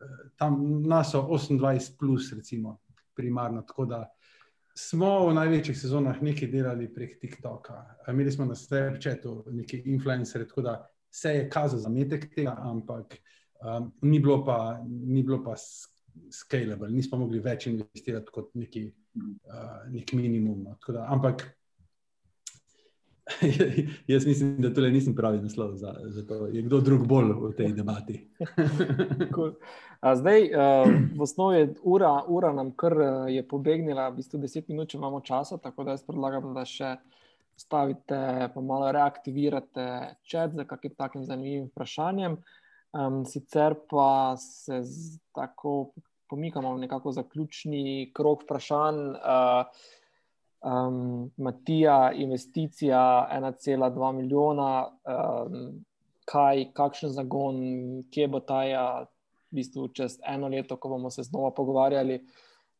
eh, tam naso 28, plus, recimo, primarno. Tako da smo v največjih sezonah nekaj delali prek TikToka. Imeli smo na Snapchatu neki influencerje, tako da se je kazal zametek tega, ampak um, ni, bilo pa, ni bilo pa scalable, nismo mogli več investirati kot neki uh, nek minimum. No. Da, ampak (laughs) Jaz mislim, da tole nisem pravi naslov za, za to. Je kdo drug bolj v tej debati? (laughs) cool. Zdaj, v osnovi je ura, ura nam kar je pobegnila, v bistvu deset minut, če imamo časa, tako da jaz predlagam, da še stavite, pa malo reaktivirate čat za kakim takim zanimivim vprašanjem. Um, sicer pa se tako pomikamo v nekako zaključni krok vprašanj. Uh, um, Matija, investicija 1,2 milijona, um, kaj, kakšen zagon, kje bo ta ja, v bistvu čez eno leto, ko bomo se znova pogovarjali.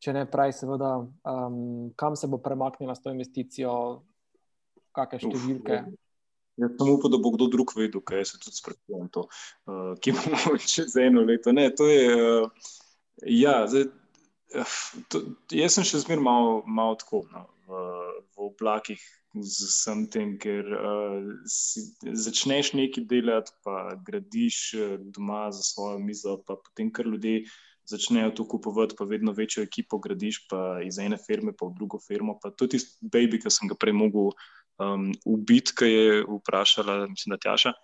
Če ne pravi, seveda, um, kam se bo premaknila s to investicijo, kakšne številke. Ja, samo upam, da bo kdo drug vedel, kaj se tudi sprašuje, uh, ki bomo (laughs) čez eno leto. Ne, to je, uh, ja, zdaj, uh, to, jaz sem še zmeraj malo mal tako. No v, oblakih z vsem tem, ker uh, si, začneš nekaj delati, pa gradiš uh, doma za svojo mizo, pa potem kar ljudje začnejo to kupovati, pa vedno večjo ekipo gradiš, pa iz ene firme pa v drugo firmo. Pa je tisti baby, ki sem ga prej mogel um, ubiti, ki je vprašala, mislim, da Tjaša.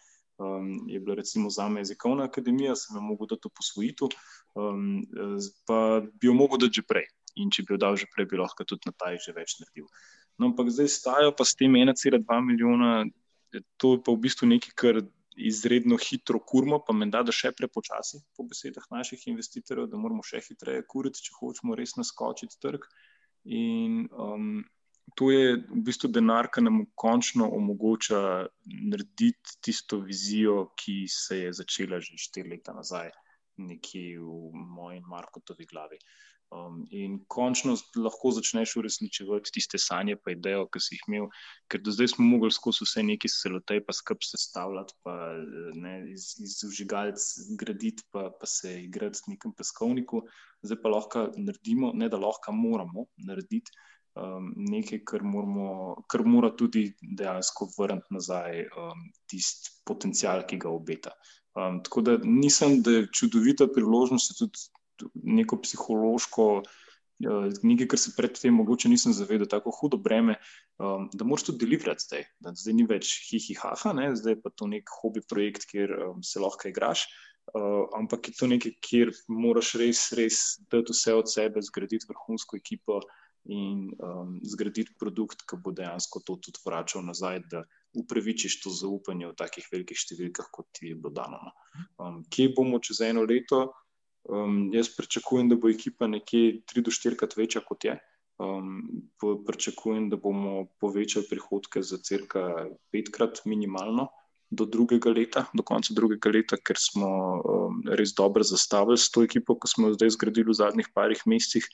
Um, je bila recimo za me jezikovna akademija, sem jo mogel dati v posvojitev, um, pa bi jo mogel dati že prej in če bi jo dal že prej, bi lahko tudi na taj že več naredil. No, ampak zdaj stajajo pa s tem 1,2 milijona, to je pa v bistvu nekaj, kar izredno hitro kurmo, pa menda, da še prepočasi, po besedah naših investitorjev, da moramo še hitreje kuriti, če hočemo res naskočiti trg. In um, to je v bistvu denar, ki nam končno omogoča narediti tisto vizijo, ki se je začela že štiri leta nazaj, nekje v moji in Markotovi glavi. Um, in končno lahko začneš uresničevati tiste sanje, pa idejo, ki si jih imel, ker do zdaj smo mogli skozi vse neki selotej, pa skrb sestavljati, pa ne, iz, iz užigalc graditi, pa, pa se igrati s nekim peskovniku. Zdaj pa lahko naredimo, ne da lahko moramo narediti um, nekaj, kar, moramo, kar mora tudi dejansko vrniti nazaj um, tisti potencial, ki ga obeta. Um, tako da nisem, da je čudovita priložnost tudi neko psihološko, eh, nekaj, kar se predtem mogoče nisem zavedal, tako hudo breme, um, da moraš to delirati zdaj. Da zdaj ni več hihihaha, ne? zdaj pa to nek hobi projekt, kjer um, se lahko igraš. Uh, ampak je to nekaj, kjer moraš res, res dati vse od sebe, zgraditi vrhunsko ekipo in um, zgraditi produkt, ki bo dejansko to tudi vračal nazaj, da upravičiš to zaupanje v takih velikih številkah, kot ti je bilo dano. No. Um, kje bomo čez eno leto? Um, jaz pričakujem, da bo ekipa nekje 3 do 4 krat večja kot je. Um, pričakujem, da bomo povečali prihodke za crka petkrat minimalno do drugega leta, do konca drugega leta, ker smo um, res dobro zastavili s to ekipo, ki smo jo zdaj zgradili v zadnjih parih mesecih.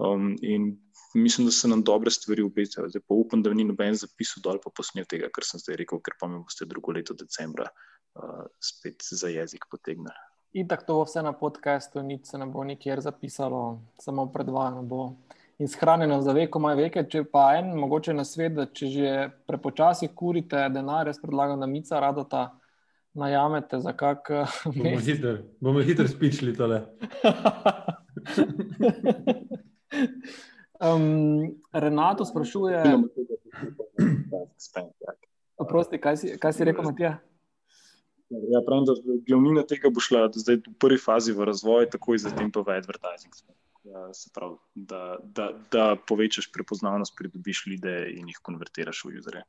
Um, in mislim, da se nam dobre stvari obetajo. Zdaj pa upam, da ni noben zapisal dol, pa posnel tega, kar sem zdaj rekel, ker pa mi boste drugo leto decembra uh, spet za jezik potegnili. In tako to bo vse na podkastu, nič se ne bo nikjer zapisalo, samo predvajano bo in shranjeno za veko, maj veke. Če pa en, mogoče na svet, da če že prepočasi kurite denar, jaz predlagam, da mica radota najamete za kak. Bomo hitro, bomo hitro spičili tole. (laughs) um, Renato sprašuje. Oprosti, kaj si, kaj si rekel, Matija? Ja, pravim, da glavnina tega bo šla zdaj v prvi fazi v razvoj, takoj zatem pa v advertising. Ja, pravi, da, da, da povečaš prepoznavnost, pridobiš ljudi in jih konvertiraš v userje.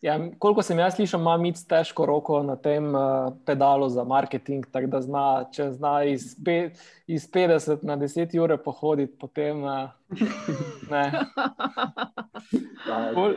Ja, koliko sem jaz slišal, ima Mic težko roko na tem uh, pedalu za marketing, tako da zna, če zna iz, pe, iz 50 na 10 ure pohoditi, potem uh, ne. (laughs) Pol,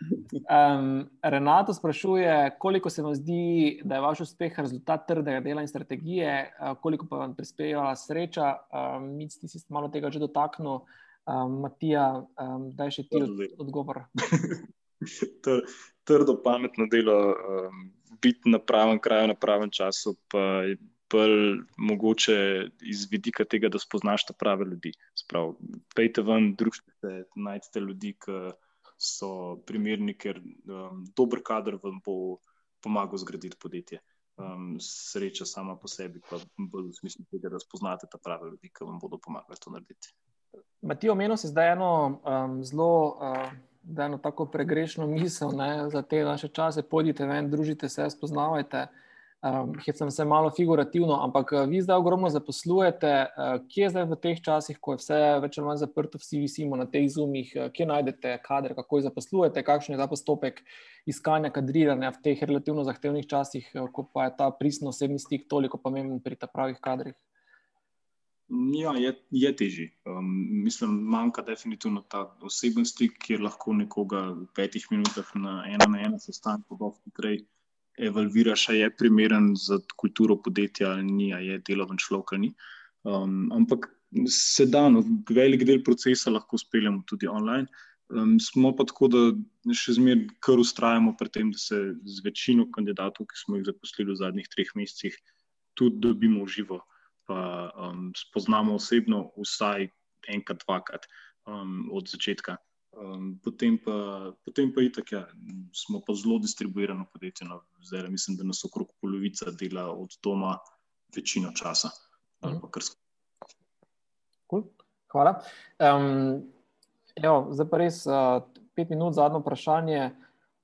Um, Renato sprašuje, koliko se vam zdi, da je vaš uspeh rezultat trdega dela in strategije, uh, koliko pa vam prispevala sreča. Um, Mi ste se malo tega že dotaknili, um, Matija, um, da je še ti od, odgovor. (laughs) Trdo, pametno delo, um, biti na pravem kraju, na pravem času, pa je bolj mogoče iz vidika tega, da spoznaš ta prave ljudi. Sprav, pejte ven, družite, najdete ljudi, ki so primerni, ker um, dober kader vam bo pomagal zgraditi podjetje. Um, sreča sama po sebi, pa bolj v smislu tega, da spoznate ta prave ljudi, ki vam bodo pomagali to narediti. Matijo, omenil si zdaj eno um, zelo uh, da eno tako pregrešno misel ne, za te naše čase, pojdite ven, družite se, spoznavajte. Um, sem se malo figurativno, ampak eh, vi zdaj ogromno zaposlujete. Uh, kje zdaj v teh časih, ko je vse več ali manj zaprto, vsi visimo na teh zumih, uh, kje najdete kader, kako jih zaposlujete, kakšen je ta postopek iskanja kadriranja v teh relativno zahtevnih časih, uh, ko pa je ta pristno osebni stik toliko pomemben pri ta pravih kadrih? Ja, je, je težje. Um, mislim, manjka definitivno ta osebni stik, kjer lahko nekoga v petih minutah na ena na ena sestanku hitreje evalviraš, ali je primeren za kulturo podjetja ali ni, ali je deloven človek ali ni. Um, ampak se da, no, velik del procesa lahko speljemo tudi online. Um, smo pa tako, da še zmeraj kar ustrajamo pri tem, da se z večino kandidatov, ki smo jih zaposlili v zadnjih treh mesecih, tudi dobimo v živo pa um, spoznamo osebno, vsaj enkrat, dvakrat um, od začetka. Um, potem pa, potem pa itak, ja, smo pa zelo distribuirano podjetje. No, zdaj, mislim, da nas okrog polovica dela od doma, večino časa. Mhm. Cool. Hvala. Um, evo, zdaj pa res uh, pet minut, zadnje vprašanje.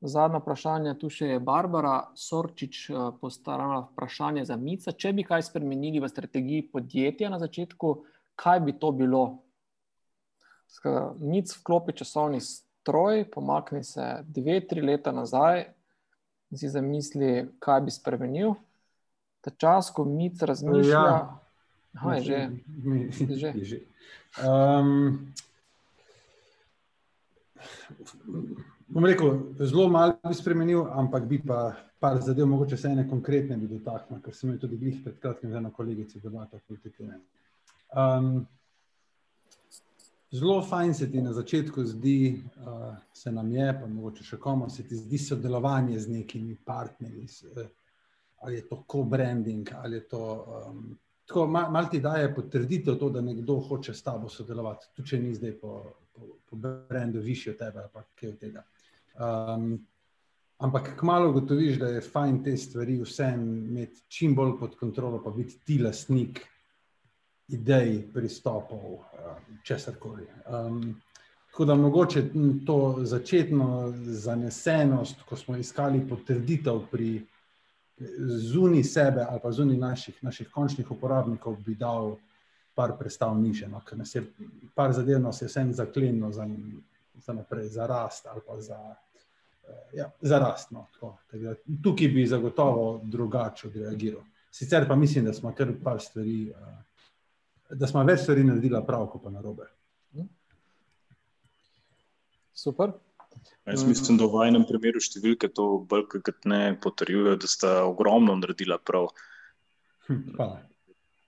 Zadnje vprašanje, tu še je Barbara Sorčič eh, postarala vprašanje za Mica. Če bi kaj spremenili v strategiji podjetja na začetku, kaj bi to bilo? Mic vklopi časovni stroj, pomakni se dve, tri leta nazaj in si zamisli, kaj bi spremenil. Ta čas, ko Mic razmišlja, ja. Aha, je že. Je že. Je že. Um, bom rekel, zelo malo bi spremenil, ampak bi pa par zadev, mogoče se ene konkretne bi dotaknil, ker sem jih tudi glih pred kratkim z eno kolegico debato politike. Um, zelo fajn se ti na začetku zdi, uh, se nam je, pa mogoče še komu, se ti zdi sodelovanje z nekimi partnerji, uh, ali je to co-branding, ali je to. Um, Tako malo mal ti daje potrditev to, da nekdo hoče s tabo sodelovati, tudi če ni zdaj po, po, po brendu višji od tebe ali kaj od tega. Um, ampak kmalo ugotoviš, da je fajn te stvari vsem imeti čim bolj pod kontrolo, pa biti ti lastnik idej, pristopov, um, česar koli. Um, tako da mogoče to začetno zanesenost, ko smo iskali potrditev pri zunaj sebe ali pa zunaj naših, naših končnih uporabnikov, bi dal par predstav niže, no, ker nas je par zadev, nas je vsem zaklenilo za, za naprej, za rast ali pa za ja, zarastno. Tukaj bi zagotovo drugače odreagiral. Sicer pa mislim, da smo kar par stvari, uh, da smo več stvari naredili prav, kot pa na robe. Super. Jaz mislim, da v enem primeru številke to bolj kot ne potrjujejo, da sta ogromno naredila prav. Hm,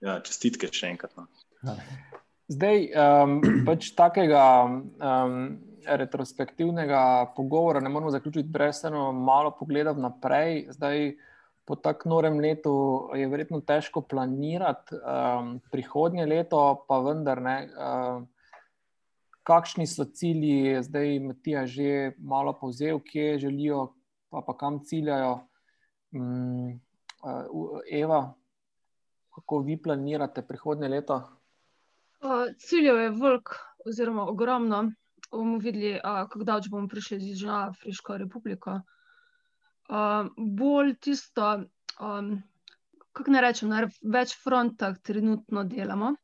ja, čestitke še enkrat. No. Zdaj, um, pač takega um, retrospektivnega pogovora ne moremo zaključiti brez eno malo pogleda naprej. Zdaj, po tako norem letu je verjetno težko planirati um, prihodnje leto, pa vendar ne. Um, kakšni so cilji, zdaj Matija že malo povzel, kje želijo, pa, pa kam ciljajo. Um, uh, Eva, kako vi planirate prihodnje leto? Uh, ciljev je velik, oziroma ogromno bomo videli, kako dolgo bomo prišli iz Južnoafriško republiko. Bolj tisto, um, kako ne rečem, na več frontah trenutno delamo.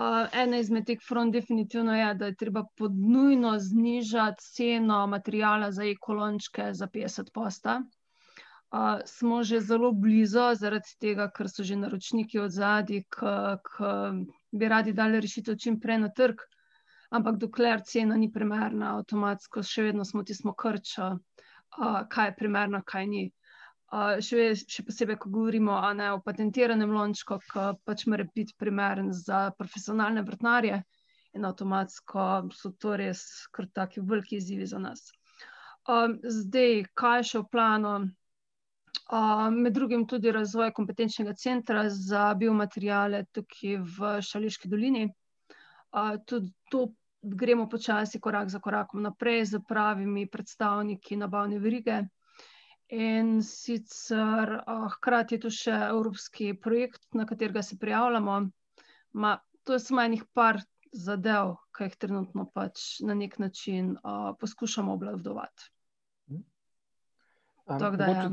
Uh, ena izmed teh front definitivno je, da je treba podnujno znižati ceno materijala za ekolončke za 50 posta. Uh, smo že zelo blizu, zaradi tega, ker so že naročniki od zadaj, ki bi radi dali rešitev čim prej na trg. Ampak dokler cena ni primerna, avtomatsko še vedno smo ti smo krča, uh, kaj je primerno, kaj ni. Uh, še, še posebej, ko govorimo ne, o patentiranem lončku, ki pač mora biti primeren za profesionalne vrtnarje, in avtomatsko so to res kar taki veliki izzivi za nas. Um, zdaj, kaj je še v planu? Uh, med drugim tudi razvoj kompetenčnega centra za biomaterijale tukaj v Šališki dolini. Uh, tudi to gremo počasi, korak za korakom naprej, z pravimi predstavniki nabavne verige. In sicer oh, hkrati je tu še evropski projekt, na katerega se prijavljamo. Ma, to je samo enih par zadev, ki jih trenutno pač na nek način uh, poskušamo obvladovati. Um, ja.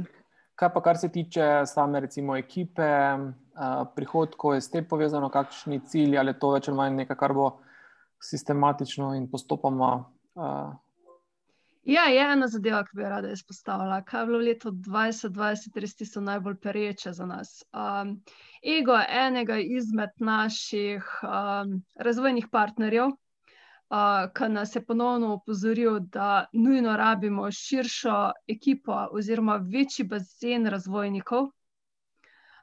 Kaj pa, kar se tiče same recimo, ekipe, uh, prihodkov, je s tem povezano, kakšni cilji ali to več ali manj nekaj, kar bo sistematično in postopoma uh, Ja, je ena zadeva, ki bi jo rada izpostavila. Kaj je bilo leto 2020, res tisto najbolj pereče za nas? Um, ego enega izmed naših um, razvojnih partnerjev, uh, ki nas je ponovno opozoril, da nujno rabimo širšo ekipo oziroma večji bazen razvojnikov,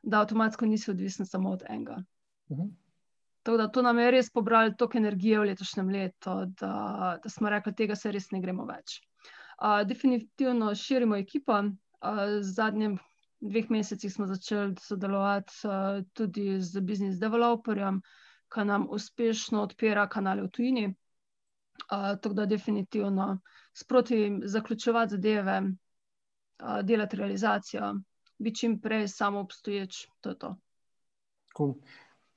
da avtomatsko nisi odvisen samo od enega. Uh mhm. -huh. Tako da to nam je res pobralo toliko energije v letošnjem letu, da, da smo rekli, da tega se res ne gremo več definitivno širimo ekipo. V zadnjih dveh mesecih smo začeli sodelovati tudi z biznis developerjem, ki nam uspešno odpira kanale v tujini. Tako da definitivno sproti zaključovati zadeve, delati realizacijo, biti čim prej samo obstoječ. To je to. Cool.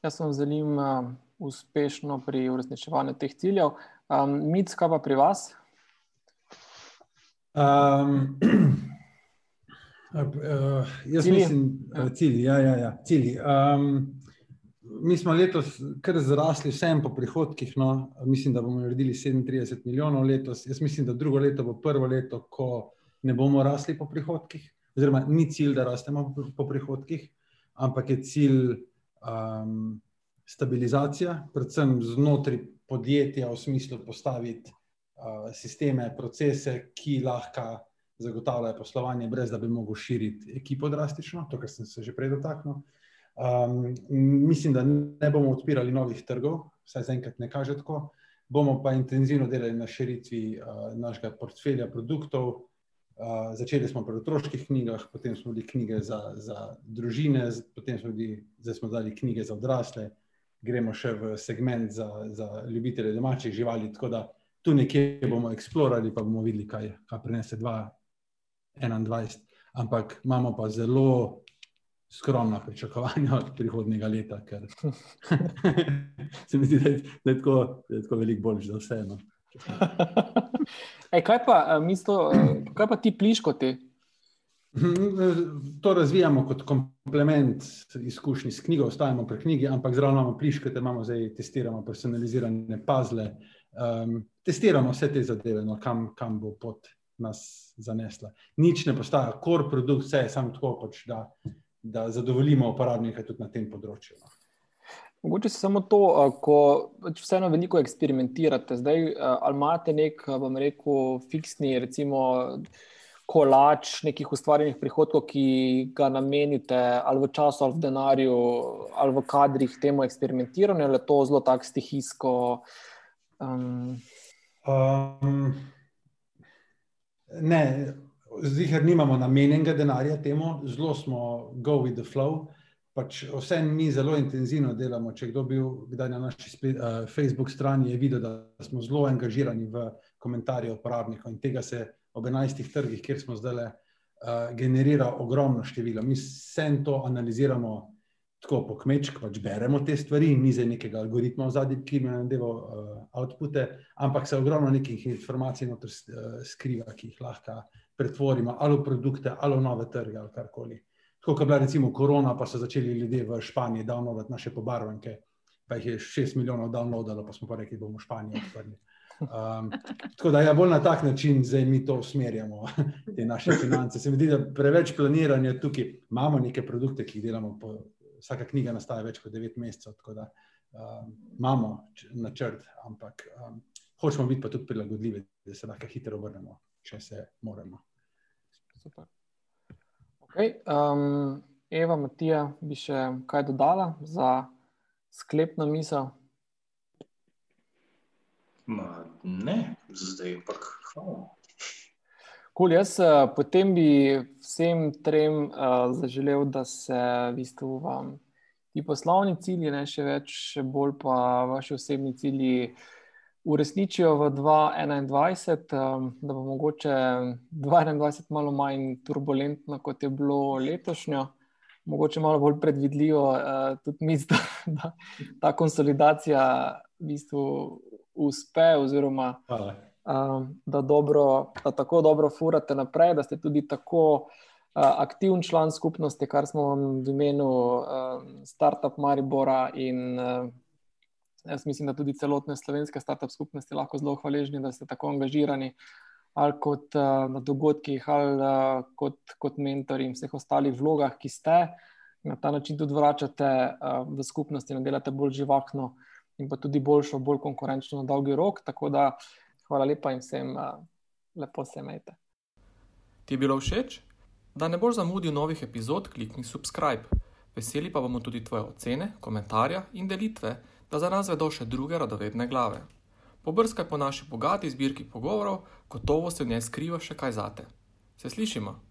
Jaz vam želim uh, uspešno pri uresničevanju teh ciljev. Um, Mic, kaj pa pri vas? Um, uh, (clears throat) jaz cilji. mislim, da ja. cilji. Ja, ja, ja, cilji. Um, mi smo letos kar zrasli, vsem po prihodkih. No, mislim, da bomo naredili 37 milijonov letos. Jaz mislim, da drugo leto bo prvo leto, ko ne bomo rasli po prihodkih. Oziroma, ni cilj, da rastemo po prihodkih, ampak je cilj um, stabilizacija, predvsem znotraj podjetja, v smislu postaviti sisteme, procese, ki lahko zagotavljajo poslovanje, brez da bi lahko širili ekipo drastično, to, kar sem se že prej dotaknil. Um, mislim, da ne bomo odpirali novih trgov, vsaj zaenkrat ne kaže tako. Bomo pa intenzivno delali na širitvi uh, našega portfelja produktov. Uh, začeli smo pri otroških knjigah, potem smo bili knjige za, za družine, potem smo bili, zdaj smo dali knjige za odrasle, gremo še v segment za, za ljubitelje domačih živali. Tako da tu nekje bomo eksplorali, pa bomo videli, kaj, kaj prinese 2021. Ampak imamo pa zelo skromna pričakovanja od prihodnega leta, ker (laughs) se mi zdi, da je, da je tako, tako veliko bolj za vse. (laughs) Ej, kaj, pa, mislo, kaj pa ti pliško ti? To razvijamo kot komplement izkušnji s knjigo, ostajamo pri knjigi, ampak zraven imamo pliške, te imamo zdaj testiramo personalizirane pazle, um, testiramo vse te zadeve, no, kam, kam bo pot nas zanesla. Nič ne postaja, kor produkt, vse je samo tako, pač, da, da zadovoljimo uporabnike tudi na tem področju. No. Mogoče samo to, ko pač vseeno veliko eksperimentirate, zdaj ali imate nek, bom rekel, fiksni, recimo, kolač nekih ustvarjenih prihodkov, ki ga namenite ali v času, ali v denarju, ali v kadrih temu eksperimentiranju, ali je to zelo tako stihijsko. Um... Um, ne, zdaj nimamo namenjenega denarja temu, zelo smo go with the flow. Pač vse mi zelo intenzivno delamo. Če kdo bil kdaj na naši splet, uh, Facebook strani, je videl, da smo zelo angažirani v komentarje uporabnikov in tega se ob 11 trgih, kjer smo zdaj, uh, generira ogromno število. Mi vse to analiziramo tako po kmečku, pač beremo te stvari, ni za nekega algoritma v zadnjem, ki ima delo uh, outpute, ampak se ogromno nekih informacij noter uh, skriva, ki jih lahko pretvorimo ali v produkte, ali v nove trge, ali karkoli. Kot je bila recimo korona, pa so začeli ljudje v Španiji downloadati naše pobarvanke, pa jih je šest milijonov downloadalo, pa smo pa rekli, da bomo v Španiji odprli. Um, tako da je ja, bolj na tak način, zdaj mi to usmerjamo, (laughs) te naše finance. Se mi zdi, da preveč planiranja tukaj imamo neke produkte, ki jih delamo po vsaka knjiga nastaja več kot devet mesecev, tako da um, imamo načrt, ampak um, hočemo biti pa tudi prilagodljivi, da se lahko hitro obrnemo, če se moramo. Super. Okay, um, Eva, Matija, bi še kaj dodala za sklepno misel? Ma, ne, zdaj pa hvala. Cool, jaz uh, potem bi vsem trem uh, zaželel, da se v bistvu vam ti poslovni cilji, ne še več, še bolj pa vaši osebni cilji uresničijo v 2021, um, da bo mogoče 2021 malo manj turbulentno, kot je bilo letošnjo, mogoče malo bolj predvidljivo, uh, tudi mislim, (laughs) da, da ta konsolidacija v bistvu uspe, oziroma um, da, dobro, da tako dobro furate naprej, da ste tudi tako aktiven član skupnosti, kar smo vam v imenu uh, Startup Maribora in jaz mislim, da tudi celotne slovenske startup skupnosti lahko zelo hvaležni, da ste tako angažirani. Ali kot uh, na dogodkih, ali uh, kot, kot mentori in vseh ostalih vlogah, ki ste na ta način tudi vračate uh, v skupnosti in delate bolj živahno, in pa tudi boljšo, bolj konkurenčno na dolgi rok. Tako da hvala lepa in vsem uh, lepo se imejte. Ti je bilo všeč? Da ne boš zamudil novih epizod, klikni subscribe. Veseli pa bomo tudi tvoje ocene, komentarje in delitve, da za nas vedo še druge radovedne glave. Pobrskaj po naši bogati zbirki pogovorov, gotovo se v njej skriva še kaj zate. Se slišimo?